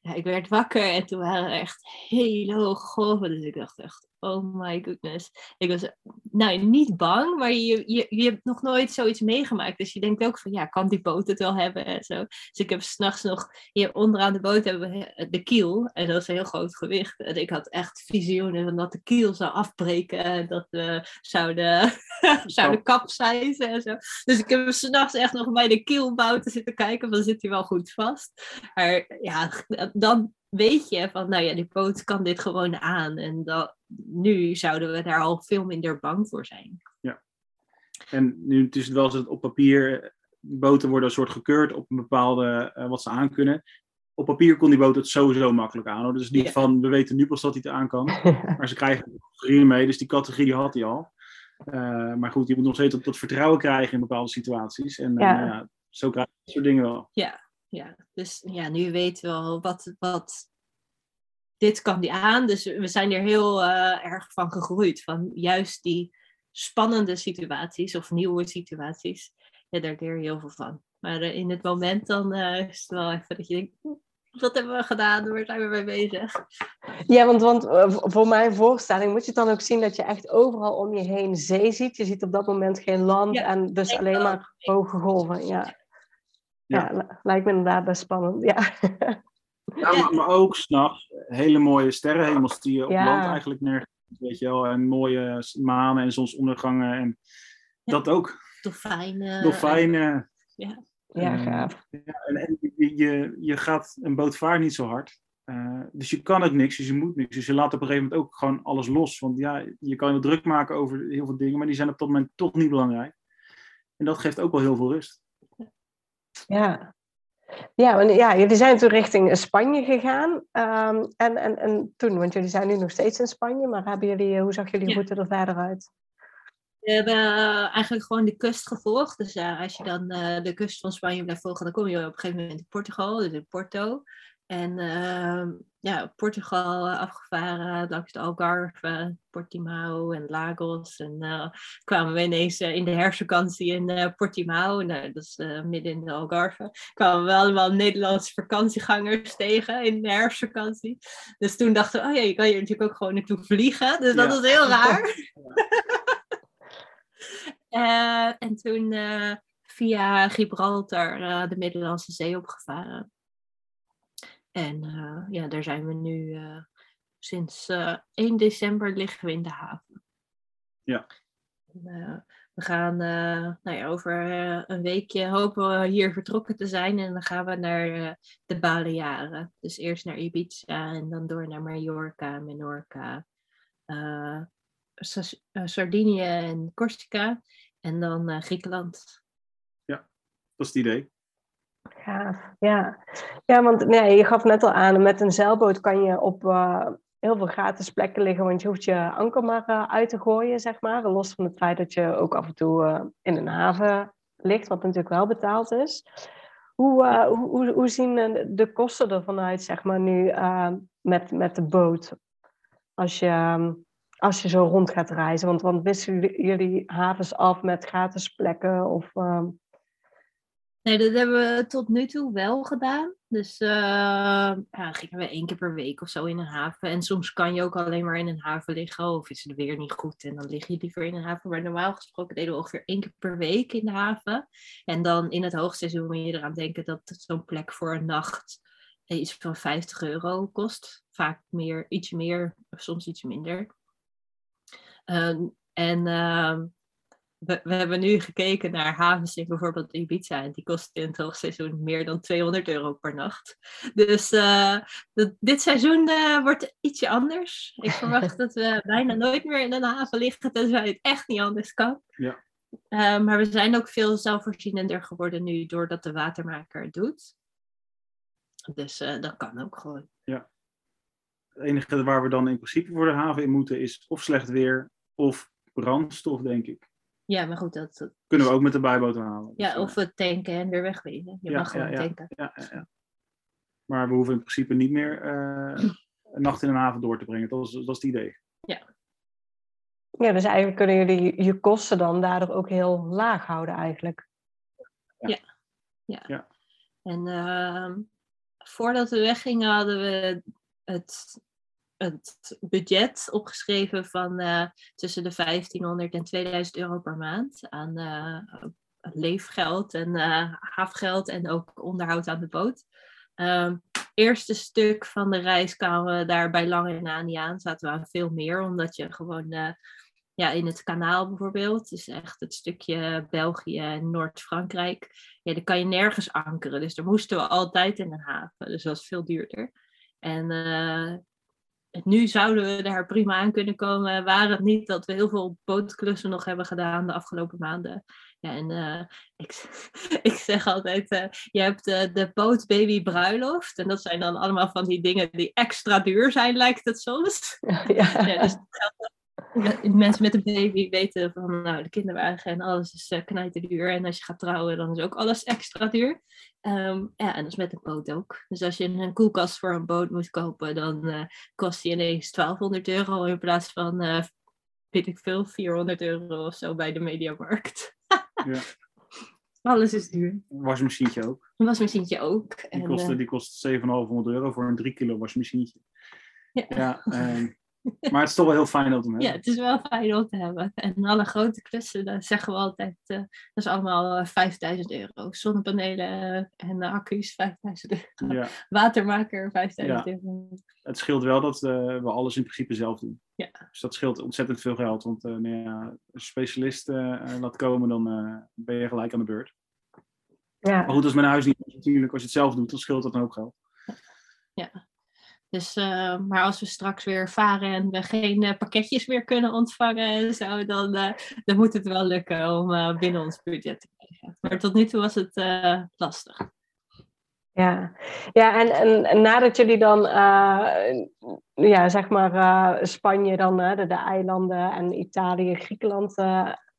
ja, ik werd wakker en toen waren er echt hele hoge golven. Dus ik dacht echt, oh my goodness. Ik was nou niet bang, maar je, je, je hebt nog nooit zoiets meegemaakt. Dus je denkt ook van, ja, kan die boot het wel hebben en zo. Dus ik heb s'nachts nog, hier onderaan de boot hebben we de kiel. En dat is een heel groot gewicht. En ik had echt visioenen van dat de kiel zou afbreken. En dat we zouden, zouden kapseizen en zo. Dus ik heb s'nachts echt nog bij de kielbouten zitten kijken, van zit hij wel goed vast. Maar ja, dan weet je van, nou ja, die boot kan dit gewoon aan. En dat, nu zouden we daar al veel minder bang voor zijn. Ja. En nu is het wel zo dat op papier boten worden een soort gekeurd op een bepaalde, uh, wat ze aan kunnen. Op papier kon die boot het sowieso makkelijk aan. Dus niet ja. van, we weten nu pas dat hij het aan kan. maar ze krijgen categorie mee, dus die categorie had hij al. Uh, maar goed, je moet nog steeds tot, tot vertrouwen krijgen in bepaalde situaties. En uh, ja. zo krijg je dat soort dingen wel. Ja, ja, dus ja, nu weten we al wat, wat dit kan die aan. Dus we zijn er heel uh, erg van gegroeid. Van juist die spannende situaties of nieuwe situaties. Ja, daar leer je heel veel van. Maar uh, in het moment dan uh, is het wel even dat je denkt, wat hebben we gedaan? Waar zijn we mee bezig? Ja, want, want voor mijn voorstelling moet je dan ook zien dat je echt overal om je heen zee ziet. Je ziet op dat moment geen land ja, en dus alleen maar hoge golven. Ja. Ja. ja, lijkt me inderdaad best spannend. Ja. Ja, maar, maar ook s'nachts hele mooie sterrenhemels die je op land eigenlijk nergens weet je wel. En mooie manen en zonsondergangen en dat ook. Dolfijnen. Dolfijnen. Ja, ja gaaf. Ja, en, en je, je, gaat een boot vaart niet zo hard. Uh, dus je kan ook niks, dus je moet niks. Dus je laat op een gegeven moment ook gewoon alles los. Want ja, je kan je druk maken over heel veel dingen, maar die zijn op dat moment toch niet belangrijk. En dat geeft ook wel heel veel rust. Ja, ja, want, ja, jullie zijn toen richting Spanje gegaan. Um, en, en, en toen, want jullie zijn nu nog steeds in Spanje, maar hebben jullie, hoe zag jullie route er verder uit? We hebben uh, eigenlijk gewoon de kust gevolgd. Dus uh, als je dan uh, de kust van Spanje blijft volgen, dan kom je op een gegeven moment in Portugal, dus in Porto. En ehm, ja, Portugal afgevaren langs de Algarve, Portimao en Lagos. En uh, kwamen we ineens uh, in de herfstvakantie in uh, Portimao, nou, dat is midden in de Algarve. Kwamen we allemaal Nederlandse vakantiegangers tegen in de herfstvakantie. Dus toen dachten we, oh ja, je kan hier natuurlijk ook gewoon naartoe vliegen. Dus dat ja. was heel raar. en toen via Gibraltar de Middellandse Zee opgevaren. En uh, ja, daar zijn we nu uh, sinds uh, 1 december liggen we in de haven. Ja. En, we gaan nou ja, over een weekje hopen we hier vertrokken te zijn en dan gaan we naar de Balearen. Dus eerst naar Ibiza en dan door naar Mallorca, Menorca, Sardinië en Corsica en dan Griekenland. Ja, dat is het idee. Ja. Ja, want nee, je gaf net al aan, met een zeilboot kan je op uh, heel veel gratis plekken liggen, want je hoeft je anker maar uh, uit te gooien, zeg maar. Los van het feit dat je ook af en toe uh, in een haven ligt, wat natuurlijk wel betaald is. Hoe, hoe, hoe zien de kosten er vanuit, zeg maar, nu met, met de boot? Als je, als je zo rond gaat reizen. Want, want wisselen jullie havens af met gratis plekken? Of, Nee, dat hebben we tot nu toe wel gedaan. Dus uh, ja, gingen we één keer per week of zo in een haven. En soms kan je ook alleen maar in een haven liggen. Of is het weer niet goed en dan lig je liever in een haven. Maar normaal gesproken deden we ongeveer één keer per week in de haven. En dan in het hoogseizoen moet je eraan denken dat zo'n plek voor een nacht iets van 50 euro kost. Vaak meer, iets meer, of soms iets minder. Uh, en uh, we, we, hebben nu gekeken naar havens in bijvoorbeeld Ibiza. En die kosten in het hoogseizoen meer dan 200 euro per nacht. Dus uh, dat, dit seizoen uh, wordt ietsje anders. Ik verwacht dat we bijna nooit meer in een haven liggen, tenzij het echt niet anders kan. Ja. Uh, maar we zijn ook veel zelfvoorzienender geworden nu, doordat de watermaker het doet. Dus dat kan ook gewoon. Ja. Het enige waar we dan in principe voor de haven in moeten is of slecht weer of brandstof, denk ik. Ja, maar goed, dat... Kunnen we ook met de bijboot halen. Ja, dus, of we tanken en weer wegwezen. Je ja, mag gewoon ja, tanken. Ja, ja, Maar we hoeven in principe niet meer uh, een nacht in een haven door te brengen. Dat is, dat is het idee. Ja. Ja, dus eigenlijk kunnen jullie je kosten dan daardoor ook heel laag houden eigenlijk. Ja. Ja. ja. En uh, voordat we weggingen hadden we het het budget opgeschreven van uh, tussen de 1500 en 2000 euro per maand aan uh, leefgeld en uh, haafgeld en ook onderhoud aan de boot. Um, eerste stuk van de reis kwamen we daar bij lange na niet aan, zaten we aan veel meer, omdat je gewoon ja, in het kanaal bijvoorbeeld, dus echt het stukje België en Noord-Frankrijk, ja, daar kan je nergens ankeren. Dus daar moesten we altijd in een haven, dus dat was veel duurder. En nu zouden we daar prima aan kunnen komen. Waren het niet dat we heel veel bootklussen nog hebben gedaan de afgelopen maanden. Ja, en uh, ik, ik zeg altijd, uh, je hebt uh, de bootbaby bruiloft. En dat zijn dan allemaal van die dingen die extra duur zijn, lijkt het soms. Ja. ja dus Mensen met een baby weten van nou, de kinderwagen en alles is knijterduur. En als je gaat trouwen, dan is ook alles extra duur. Ehm, ja, en dat is met een boot ook. Dus als je een koelkast voor een boot moet kopen, dan uh, kost die ineens 1200 euro in plaats van, uh, weet ik veel, 400 euro of zo bij de mediamarkt. ja. Alles is duur. Een wasmachientje ook. Een wasmachientje ook. Die, en, kost, die kost 7,500 euro voor een 3 kilo wasmachientje. Ja. ja um, maar het is toch wel heel fijn om te hebben. Ja, het is wel fijn om te hebben. En alle grote klussen, daar zeggen we altijd, uh, dat is allemaal 5000 eh, euro. Zonnepanelen en accu's 5000 euro. Ja. Watermaker 5000 ja. euro. Het scheelt wel dat uh, we alles in principe zelf doen. Ja. Dus dat scheelt ontzettend veel geld. Want uh, nou ja, als je specialist laat komen, dan ben je gelijk aan de beurt. Ja. Maar goed, als mijn huis niet natuurlijk, als je het zelf doet, dan scheelt dat een hoop geld. Ja. Dus, uh, maar als we straks weer varen en we geen uh, pakketjes meer kunnen ontvangen en zo, dan, uh, dan moet het wel lukken om binnen ons budget te krijgen. Maar tot nu toe was het lastig. Ja, ja en, en, en, nadat jullie dan, ja, zeg maar, Spanje, dan de, de, eilanden en Italië, Griekenland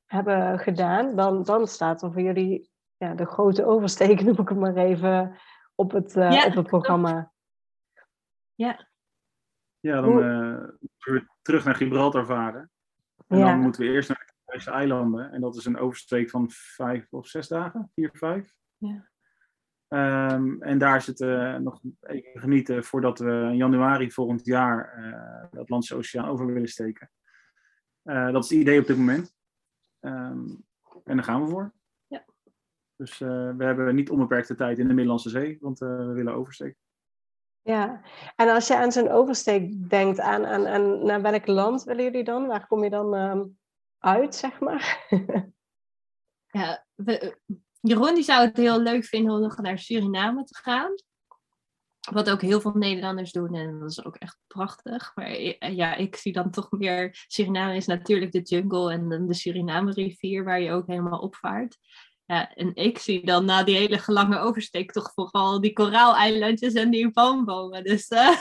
hebben gedaan, dan, dan staat er voor jullie ja, de grote oversteek, noem ik het maar even, op het, ja, op het programma. Ja. Ja, dan uh, we terug naar Gibraltar varen. En dan moeten we eerst naar de Canarische eilanden. En dat is een oversteek van vijf of zes dagen. Vier, vijf. Ja. Um, en daar zitten uh, nog even genieten voordat we in januari volgend jaar uh, de Atlantische Oceaan over willen steken. Uh, dat is het idee op dit moment. Um, en daar gaan we voor. Ja. Dus we hebben niet onbeperkte tijd in de Middellandse Zee, want we willen oversteken. Ja, en als je aan zo'n oversteek denkt, aan, aan, aan naar welk land willen jullie dan? Waar kom je dan um, uit, zeg maar? ja, we, Jeroen die zou het heel leuk vinden om nog naar Suriname te gaan. Wat ook heel veel Nederlanders doen en dat is ook echt prachtig. Maar ja, ik zie dan toch meer. Suriname is natuurlijk de jungle en de Suriname-rivier waar je ook helemaal opvaart. Ja, en ik zie dan na die hele lange oversteek toch vooral die koraaleilandjes en die boombomen. Dus uh,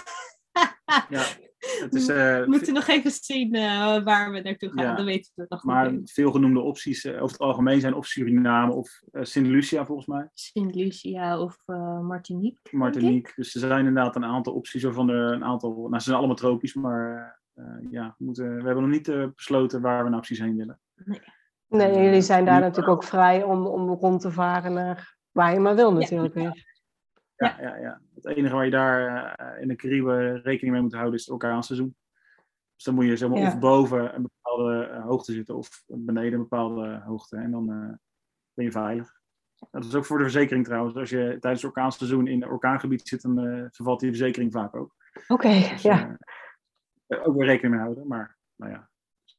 ja, het is, uh, we moeten nog even zien uh, waar we naartoe gaan. Ja, dan weten we nog Maar veel genoemde opties over het algemeen zijn of Suriname of Sint Lucia volgens mij. Sint Lucia of Martinique. Martinique. Dus er zijn inderdaad een aantal opties waarvan er een aantal. Nou, ze zijn allemaal tropisch, maar ja, we, moeten, we hebben nog niet besloten waar we nou precies heen willen. Nee. Nee, jullie zijn daar natuurlijk ook vrij om, om rond te varen naar waar je maar wil natuurlijk ja. Ja, ja, ja. Het enige waar je daar uh, in de Cariben rekening mee moet houden is het seizoen. Dus dan moet je zeg maar, of boven een bepaalde uh, hoogte zitten of beneden een bepaalde hoogte. En dan uh, ben je veilig. Dat is ook voor de verzekering trouwens. Als je tijdens het orkaanseizoen in een orkaangebied zit, dan vervalt die verzekering vaak ook. Oké, okay, dus, ja. ook weer rekening mee houden. Maar nou ja,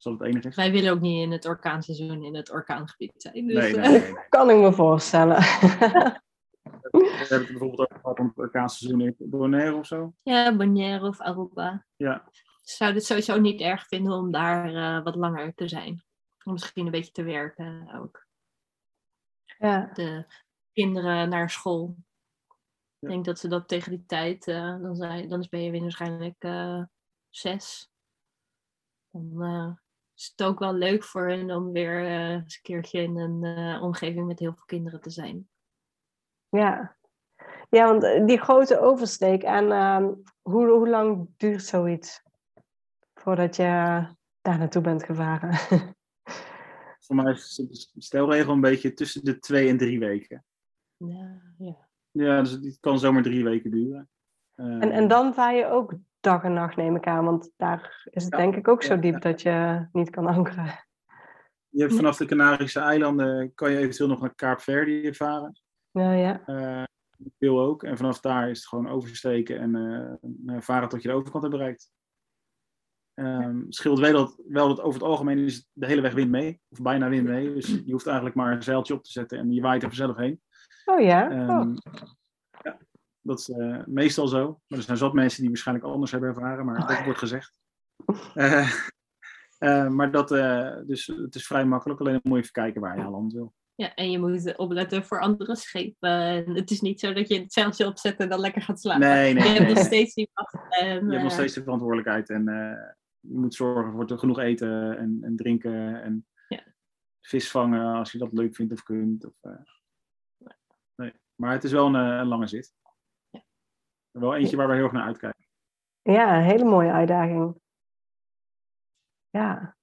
het enige. Wij willen ook niet in het orkaanseizoen in het orkaangebied zijn. Dus, nee, nee, nee, kan ik me voorstellen. We hebben het bijvoorbeeld ook gehad om het orkaanseizoen in Bonaire of zo. Ja, Bonaire of Aruba. Ja. Zou het sowieso niet erg vinden om daar uh, wat langer te zijn. Om misschien een beetje te werken ook. Ja. De kinderen naar school. Ik denk dat ze dat tegen die tijd, uh, dan, zijn, dan ben je weer waarschijnlijk uh, zes. Dan is het ook wel leuk voor hen om weer uh, eens een keertje in een uh, omgeving met heel veel kinderen te zijn. Ja, ja want eh, die grote oversteek en uh, hoe, hoe lang duurt zoiets voordat je daar naartoe bent gevaren? Voor mij is de stelregel een beetje tussen de twee en drie weken. Ja, ja. Ja, dus het kan zomaar drie weken duren. en, en dan vaar je ook dag en nacht, neem ik aan. Want daar is het denk ik ook zo diep dat je niet kan ankeren. Je hebt vanaf de Canarische eilanden kan je eventueel nog naar Kaapverdië varen. Ja, ja. Uh, veel ook. En vanaf daar is het gewoon oversteken en uh, varen tot je de overkant hebt bereikt. Um, scheelt wel dat, wel dat over het algemeen is de hele weg wind mee. Of bijna wind mee. Dus je hoeft eigenlijk maar een zeiltje op te zetten en je waait er vanzelf heen. Oh ja? Um, dat is uh, meestal zo. Maar er zijn zat mensen die waarschijnlijk anders hebben ervaren, maar dat wordt gezegd. Uh, uh, maar dat, dus het is vrij makkelijk, alleen dan moet je even kijken waar je aan land wil. Ja, en je moet opletten voor andere schepen. Het is niet zo dat je het zeiltje opzet en dan lekker gaat slapen. Nee, nee. Je hebt nog steeds die wacht. En, je hebt nog steeds de verantwoordelijkheid. En je moet zorgen voor genoeg eten en, en drinken en Ja. vis vangen als je dat leuk vindt of kunt. Of, eh, nee. Maar het is wel een, eh, een lange zit. Wel eentje waar we heel erg naar uitkijken. Ja, een hele mooie uitdaging. Ja.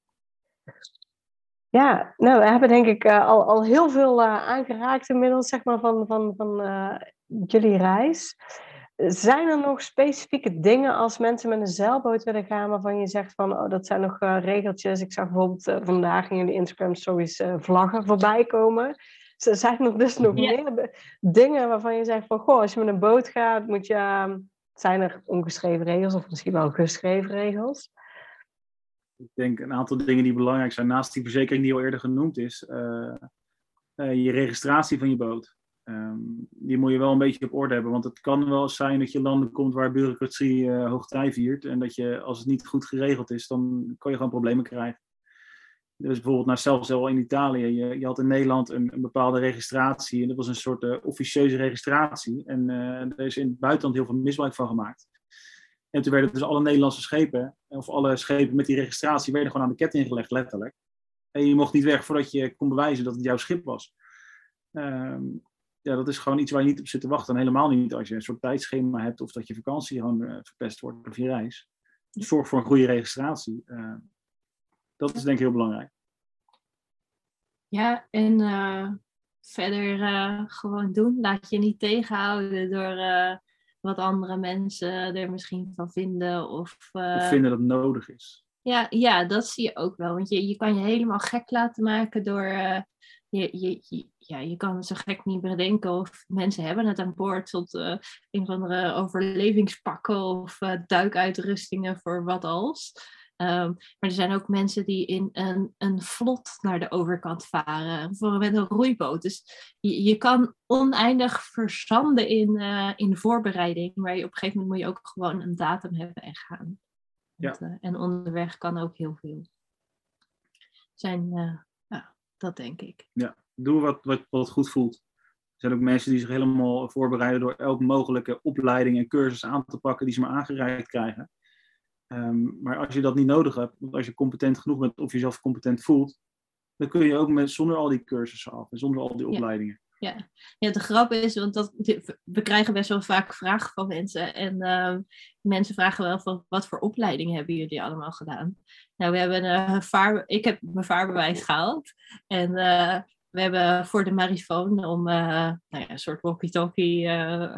Ja, nou, we hebben denk ik eh, al, al heel veel eh, aangeraakt inmiddels, zeg maar, van, van, van eh, jullie reis. Zijn er nog specifieke dingen als mensen met een zeilboot willen gaan, waarvan je zegt van, oh, dat zijn nog regeltjes. Ik zag bijvoorbeeld vandaag in jullie Instagram stories vlaggen voorbij komen. Z- Zijn er dus nog meer dingen waarvan je zegt van, goh, als je met een boot gaat, moet je, eh, zijn er ongeschreven regels of misschien wel geschreven regels? Ik denk een aantal dingen die belangrijk zijn, naast die verzekering die al eerder genoemd is, eh, eh, je registratie van je boot. Ehm, die moet je wel een beetje op orde hebben, want het kan wel zijn dat je landen komt waar bureaucratie eh hoogtij viert en dat je, als het niet goed geregeld is, dan kan je gewoon problemen krijgen. Dus bijvoorbeeld, nou, zelfs al in Italië, je, je had in Nederland een, een bepaalde registratie en dat was een soort eh, officieuze registratie en eh, er is in het buitenland heel veel misbruik van gemaakt. En toen werden dus alle Nederlandse schepen, of alle schepen met die registratie, werden gewoon aan de ketting gelegd, letterlijk. En je mocht niet weg voordat je kon bewijzen dat het jouw schip was. Ehm, ja, dat is gewoon iets waar je niet op zit te wachten. En helemaal niet als je een soort tijdschema hebt of dat je vakantie gewoon eh, verpest wordt of je reis. Dus zorg voor een goede registratie. Eh, dat is denk ik heel belangrijk. Ja, en eh, verder eh, gewoon doen. Laat je niet tegenhouden door eh, wat andere mensen er misschien van vinden. Of, Of vinden dat het nodig is. ja, ja, dat zie je ook wel. Want je, je kan je helemaal gek laten maken door. je, je, je- ja, je kan zo gek niet bedenken of mensen hebben het aan boord tot een of andere overlevingspakken of duikuitrustingen voor wat als. Ehm, maar er zijn ook mensen die in een, een vlot naar de overkant varen, voor met een roeiboot. Dus je, je kan oneindig verzanden in, eh, in voorbereiding, maar je, op een gegeven moment moet je ook gewoon een datum hebben en gaan. Ja. Want, eh, en onderweg kan ook heel veel. Zijn, eh, ja, dat denk ik. Doe wat, wat, wat goed voelt. Er zijn ook mensen die zich helemaal voorbereiden door elke mogelijke opleiding en cursus aan te pakken die ze maar aangereikt krijgen. Ehm, maar als je dat niet nodig hebt, want als je competent genoeg bent of jezelf competent voelt, dan kun je ook met, zonder al die cursussen af en zonder al die Ja. opleidingen. Ja. ja, de grap is, want dat, we krijgen best wel vaak vragen van mensen. En ehm, mensen vragen wel van, wat voor opleidingen hebben jullie allemaal gedaan? Nou, we hebben een vaar, ik heb mijn vaarbewijs gehaald. En eh, we hebben voor de marifoon om eh, nou ja, een soort walkie-talkie eh,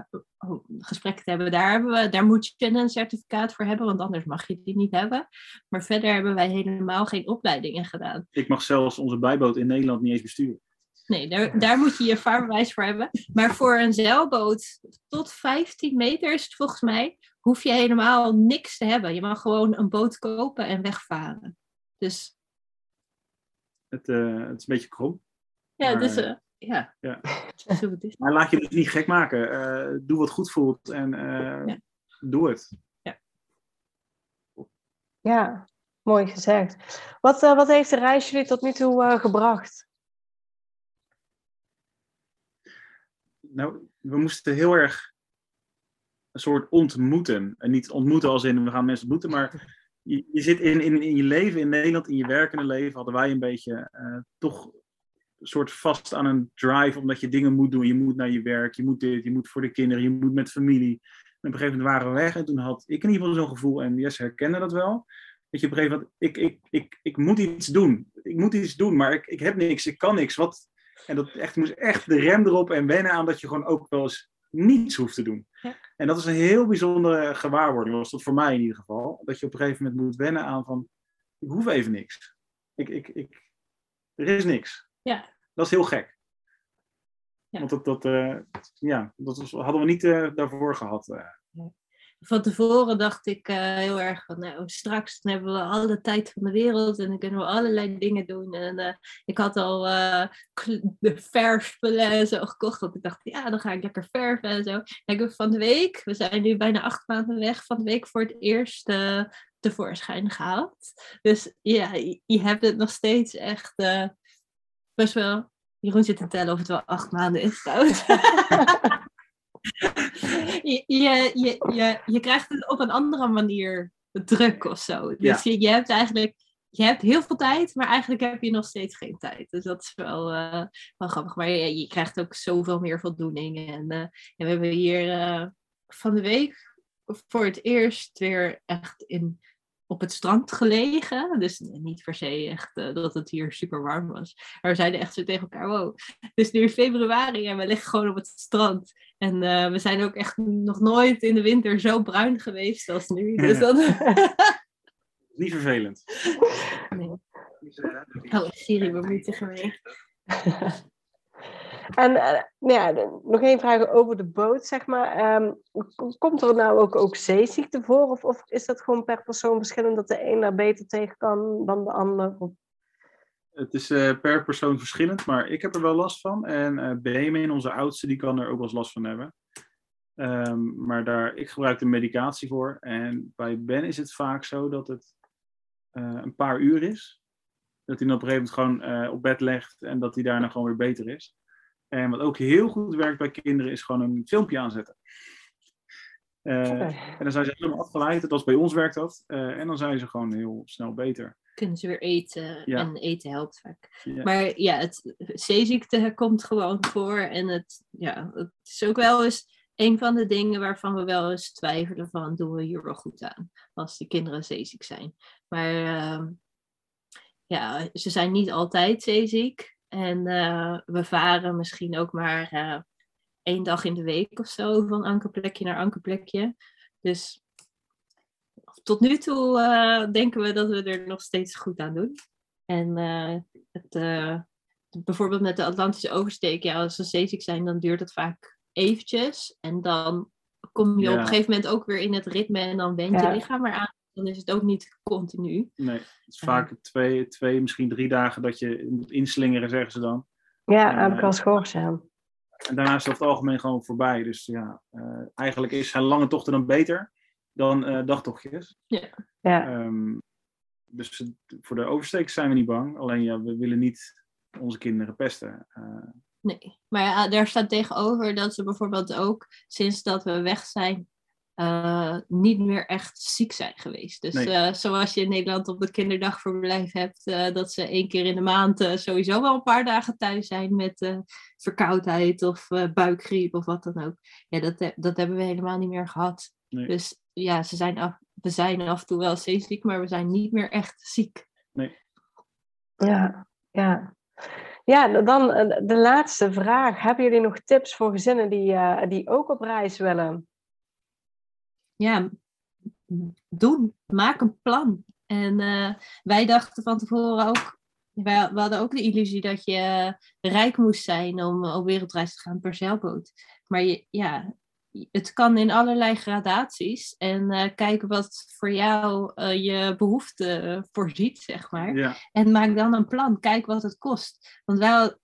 gesprekken te hebben. Daar, hebben we, daar moet je een certificaat voor hebben, want anders mag je die niet hebben. Maar verder hebben wij helemaal geen opleidingen gedaan. Ik mag zelfs onze bijboot in Nederland niet eens besturen. Nee, daar, daar moet je je vaarbewijs voor hebben. Maar voor een zeilboot tot 15 meter is het volgens mij, hoef je helemaal niks te hebben. Je mag gewoon een boot kopen en wegvaren. Dus Het, eh, het is een beetje krom. Ja, Maar, dus, ja. ja. Zo het is. Maar laat je het niet gek maken. Eh, doe wat goed voelt en eh, Ja. doe het. Ja, mooi gezegd. Wat, eh, wat heeft de reis jullie tot nu toe eh, gebracht? Nou, we moesten heel erg een soort ontmoeten. En niet ontmoeten als in we gaan mensen ontmoeten, maar je, je zit in, in, in je leven in Nederland, in je werkende leven, hadden wij een beetje eh, toch soort vast aan een drive, omdat je dingen moet doen. Je moet naar je werk, je moet dit, je moet voor de kinderen, je moet met familie. En op een gegeven moment waren we weg en toen had ik in ieder geval zo'n gevoel, en Jesse herkende dat wel, dat je op een gegeven moment, ik, ik, ik, ik moet iets doen. Ik moet iets doen, maar ik, ik heb niks, ik kan niks. Wat, en dat echt, moest echt de rem erop en wennen aan dat je gewoon ook wel eens niets hoeft te doen. Ja. En dat is een heel bijzondere gewaarwording, was dat voor mij in ieder geval. Dat je op een gegeven moment moet wennen aan van, ik hoef even niks. Ik, ik, ik, er is niks. Ja. Dat is heel gek. Ja. Want dat, dat, eh, ja, dat was, hadden we niet eh, daarvoor gehad. eh. Van tevoren dacht ik heel erg van, nou, straks dan hebben we alle tijd van de wereld en dan kunnen we allerlei dingen doen. En ik had al de verfspullen en zo gekocht, want ik dacht, ja, dan ga ik lekker verven en zo. En ik heb van de week, we zijn nu bijna acht maanden weg, van de week voor het eerst tevoorschijn gehaald. Dus ja, je, je hebt het nog steeds echt best wel... Jeroen zit te tellen of het wel acht maanden is trouwens. je, je, je, je, je krijgt het op een andere manier druk of zo. Dus je, je hebt eigenlijk je hebt heel veel tijd, maar eigenlijk heb je nog steeds geen tijd. Dus dat is wel, uh, wel grappig. Maar je, je, krijgt ook zoveel meer voldoening. En, uh, we hebben hier uh, van de week voor het eerst weer echt in, op het strand gelegen. Dus niet per se echt dat het hier super warm was. Maar we zeiden echt zo tegen elkaar, wow, het is nu februari en we liggen gewoon op het strand. En we zijn ook echt nog nooit in de winter zo bruin geweest als nu. Dus dat... Niet vervelend. Nee. Oh, Siri bemoeit zich ermee. En uh, ja, nog één vraag over de boot, zeg maar. Um, komt er nou ook, ook zeeziekte voor? Of, of is dat gewoon per persoon verschillend dat de een daar beter tegen kan dan de ander? Het is uh, per persoon verschillend, maar ik heb er wel last van. En uh, onze oudste, die kan er ook wel eens last van hebben. Um, maar daar, ik gebruik de medicatie voor. En bij Ben is het vaak zo dat het een paar uur is. Dat hij dan op een gegeven moment gewoon op bed legt en dat hij daarna gewoon weer beter is. En wat ook heel goed werkt bij kinderen is gewoon een filmpje aanzetten. Uh, En dan zijn ze helemaal afgeleid. Dat was bij ons werkt dat. en dan zijn ze gewoon heel snel beter. Kunnen ze weer eten. Ja. En eten helpt vaak. Ja. Maar ja, het zeeziekte komt gewoon voor. En het, ja, het is ook wel eens een van de dingen waarvan we wel eens twijfelen van doen we hier wel goed aan als de kinderen zeeziek zijn. Maar uh, ja, ze zijn niet altijd zeeziek en uh, we varen misschien ook maar uh, één dag in de week of zo van ankerplekje naar ankerplekje. Dus tot nu toe uh, denken we dat we er nog steeds goed aan doen. En het, bijvoorbeeld met de Atlantische oversteek, ja, als ze zeeziek zijn, dan duurt het vaak eventjes. En dan kom je ja. op een gegeven moment ook weer in het ritme en dan went je ja. lichaam eraan. Dan is het ook niet continu. Nee, het is vaak twee, twee, misschien drie dagen dat je moet inslingeren, zeggen ze dan. Ja, heb ik al eens gehoord, ja. En daarna is dat het algemeen gewoon voorbij. Dus ja, uh, eigenlijk is zijn lange tochten dan beter dan uh, dagtochtjes. Ja. ja. Um, dus voor de overstekers zijn we niet bang. Alleen ja, we willen niet onze kinderen pesten. Uh, Nee, maar ja, daar staat tegenover dat ze bijvoorbeeld ook sinds dat we weg zijn uh, niet meer echt ziek zijn geweest. Dus nee. uh, zoals je in Nederland op de kinderdagverblijf hebt, uh, dat ze één keer in de maand sowieso wel een paar dagen thuis zijn met verkoudheid of buikgriep of wat dan ook. Ja, dat, dat hebben we helemaal niet meer gehad. Nee. Dus ja, ze zijn af, we zijn af en toe wel steeds ziek, maar we zijn niet meer echt ziek. Nee. Ja, ja. Ja, dan de laatste vraag. Hebben jullie nog tips voor gezinnen die, uh, die ook op reis willen? Ja, doen. Maak een plan. En uh, wij dachten van tevoren ook, wij, we hadden ook de illusie dat je rijk moest zijn om op wereldreis te gaan per zeilboot. Maar je, ja, het kan in allerlei gradaties. En uh, kijken wat voor jou uh, je behoefte voorziet, zeg maar. Ja. En maak dan een plan. Kijk wat het kost. Want wij,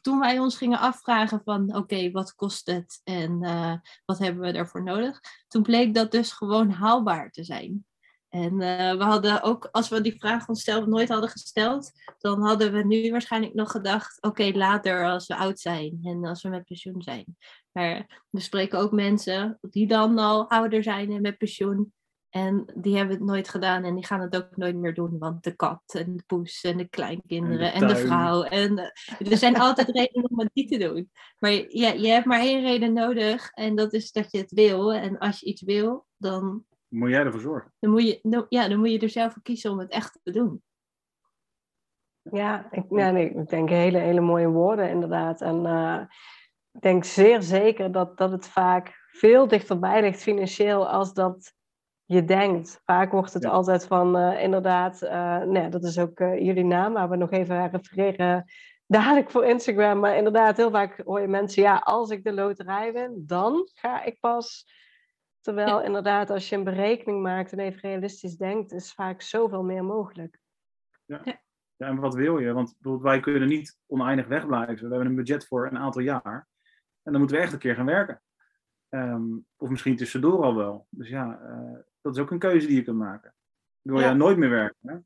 toen wij ons gingen afvragen van... oké, wat kost het en uh, wat hebben we daarvoor nodig? Toen bleek dat dus gewoon haalbaar te zijn. En we hadden ook, als we die vraag onszelf nooit hadden gesteld... dan hadden we nu waarschijnlijk nog gedacht... oké, later als we oud zijn en als we met pensioen zijn... Maar we spreken ook mensen die dan al ouder zijn en met pensioen. En die hebben het nooit gedaan en die gaan het ook nooit meer doen. Want de kat en de poes en de kleinkinderen en de, en de vrouw. En er zijn altijd redenen om het niet te doen. Maar ja, je hebt maar één reden nodig en dat is dat je het wil. En als je iets wil, dan... Moet jij ervoor zorgen. Dan moet je, ja, dan moet je er zelf voor kiezen om het echt te doen. Ja, ik, ja, nee, ik denk hele, hele mooie woorden inderdaad. En... Uh ik denk zeer zeker dat, dat het vaak veel dichterbij ligt financieel als dat je denkt. Vaak wordt het ja. altijd van, uh, inderdaad, uh, nee, dat is ook uh, jullie naam, waar we nog even refereren dadelijk voor Instagram. Maar inderdaad, heel vaak hoor je mensen, ja, als ik de loterij win, dan ga ik pas. Terwijl ja. inderdaad, als je een berekening maakt en even realistisch denkt, is vaak zoveel meer mogelijk. Ja. ja. ja en wat wil je? Want wij kunnen niet oneindig wegblijven. We hebben een budget voor een aantal jaar. En dan moeten we echt een keer gaan werken. Um, of misschien tussendoor al wel. Dus ja, uh, dat is ook een keuze die je kunt maken. Wil ja. je nooit meer werken? Hè?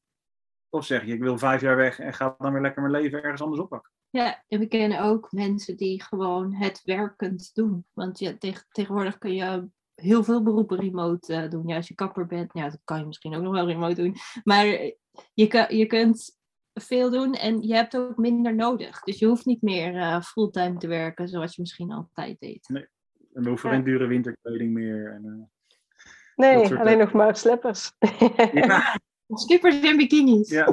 Of zeg je, ik wil vijf jaar weg en ga dan weer lekker mijn leven ergens anders oppakken. Ja, en we kennen ook mensen die gewoon het werkend doen. Want ja, tegen, tegenwoordig kun je heel veel beroepen remote eh, doen. Ja, als je kapper bent, ja, dat kan je misschien ook nog wel remote doen. Maar je, kan, je kunt veel doen en je hebt ook minder nodig. Dus je hoeft niet meer uh, fulltime te werken zoals je misschien altijd deed. Nee, en we hoeven geen dure winterkleding meer. En, uh, nee, alleen nog maar slippers. ja. Slippers en bikinis. Ja.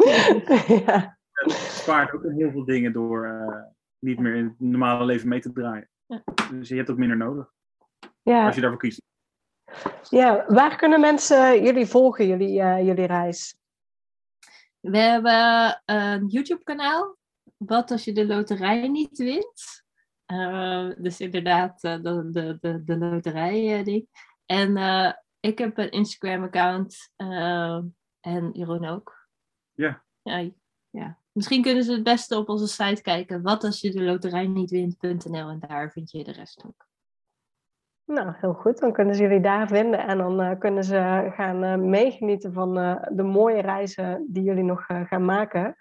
ja. Het spaart ook heel veel dingen door uh, niet meer in het normale leven mee te draaien. Ja. Dus je hebt ook minder nodig. Ja. Als je daarvoor kiest. Ja, waar kunnen mensen jullie volgen, jullie, uh, jullie reis? We hebben een YouTube-kanaal. Wat als je de loterij niet wint? Uh, dus inderdaad, uh, de, de, de, de loterij-ding. En ik heb een Instagram-account. en Jeroen ook. Ja. ja. Ja. Misschien kunnen ze het beste op onze site kijken. Wat als je de loterij niet wint.nl. En daar vind je de rest ook. Nou, heel goed. Dan kunnen ze jullie daar vinden en dan uh, kunnen ze gaan uh, meegenieten van uh, de mooie reizen die jullie nog gaan maken.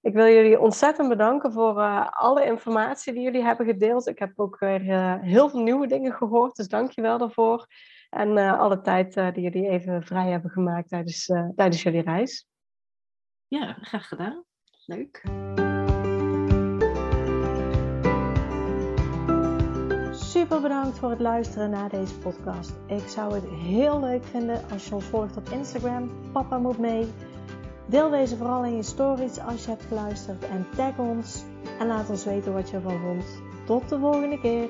Ik wil jullie ontzettend bedanken voor alle informatie die jullie hebben gedeeld. Ik heb ook weer heel veel nieuwe dingen gehoord, dus dank je wel daarvoor. En alle tijd die jullie even vrij hebben gemaakt tijdens, tijdens jullie reis. Ja, graag gedaan. Leuk. Super bedankt voor het luisteren naar deze podcast. Ik zou het heel leuk vinden als je ons volgt op Instagram. Papa moet mee. Deel deze vooral in je stories als je hebt geluisterd en tag ons. En laat ons weten wat je ervan vond. Tot de volgende keer.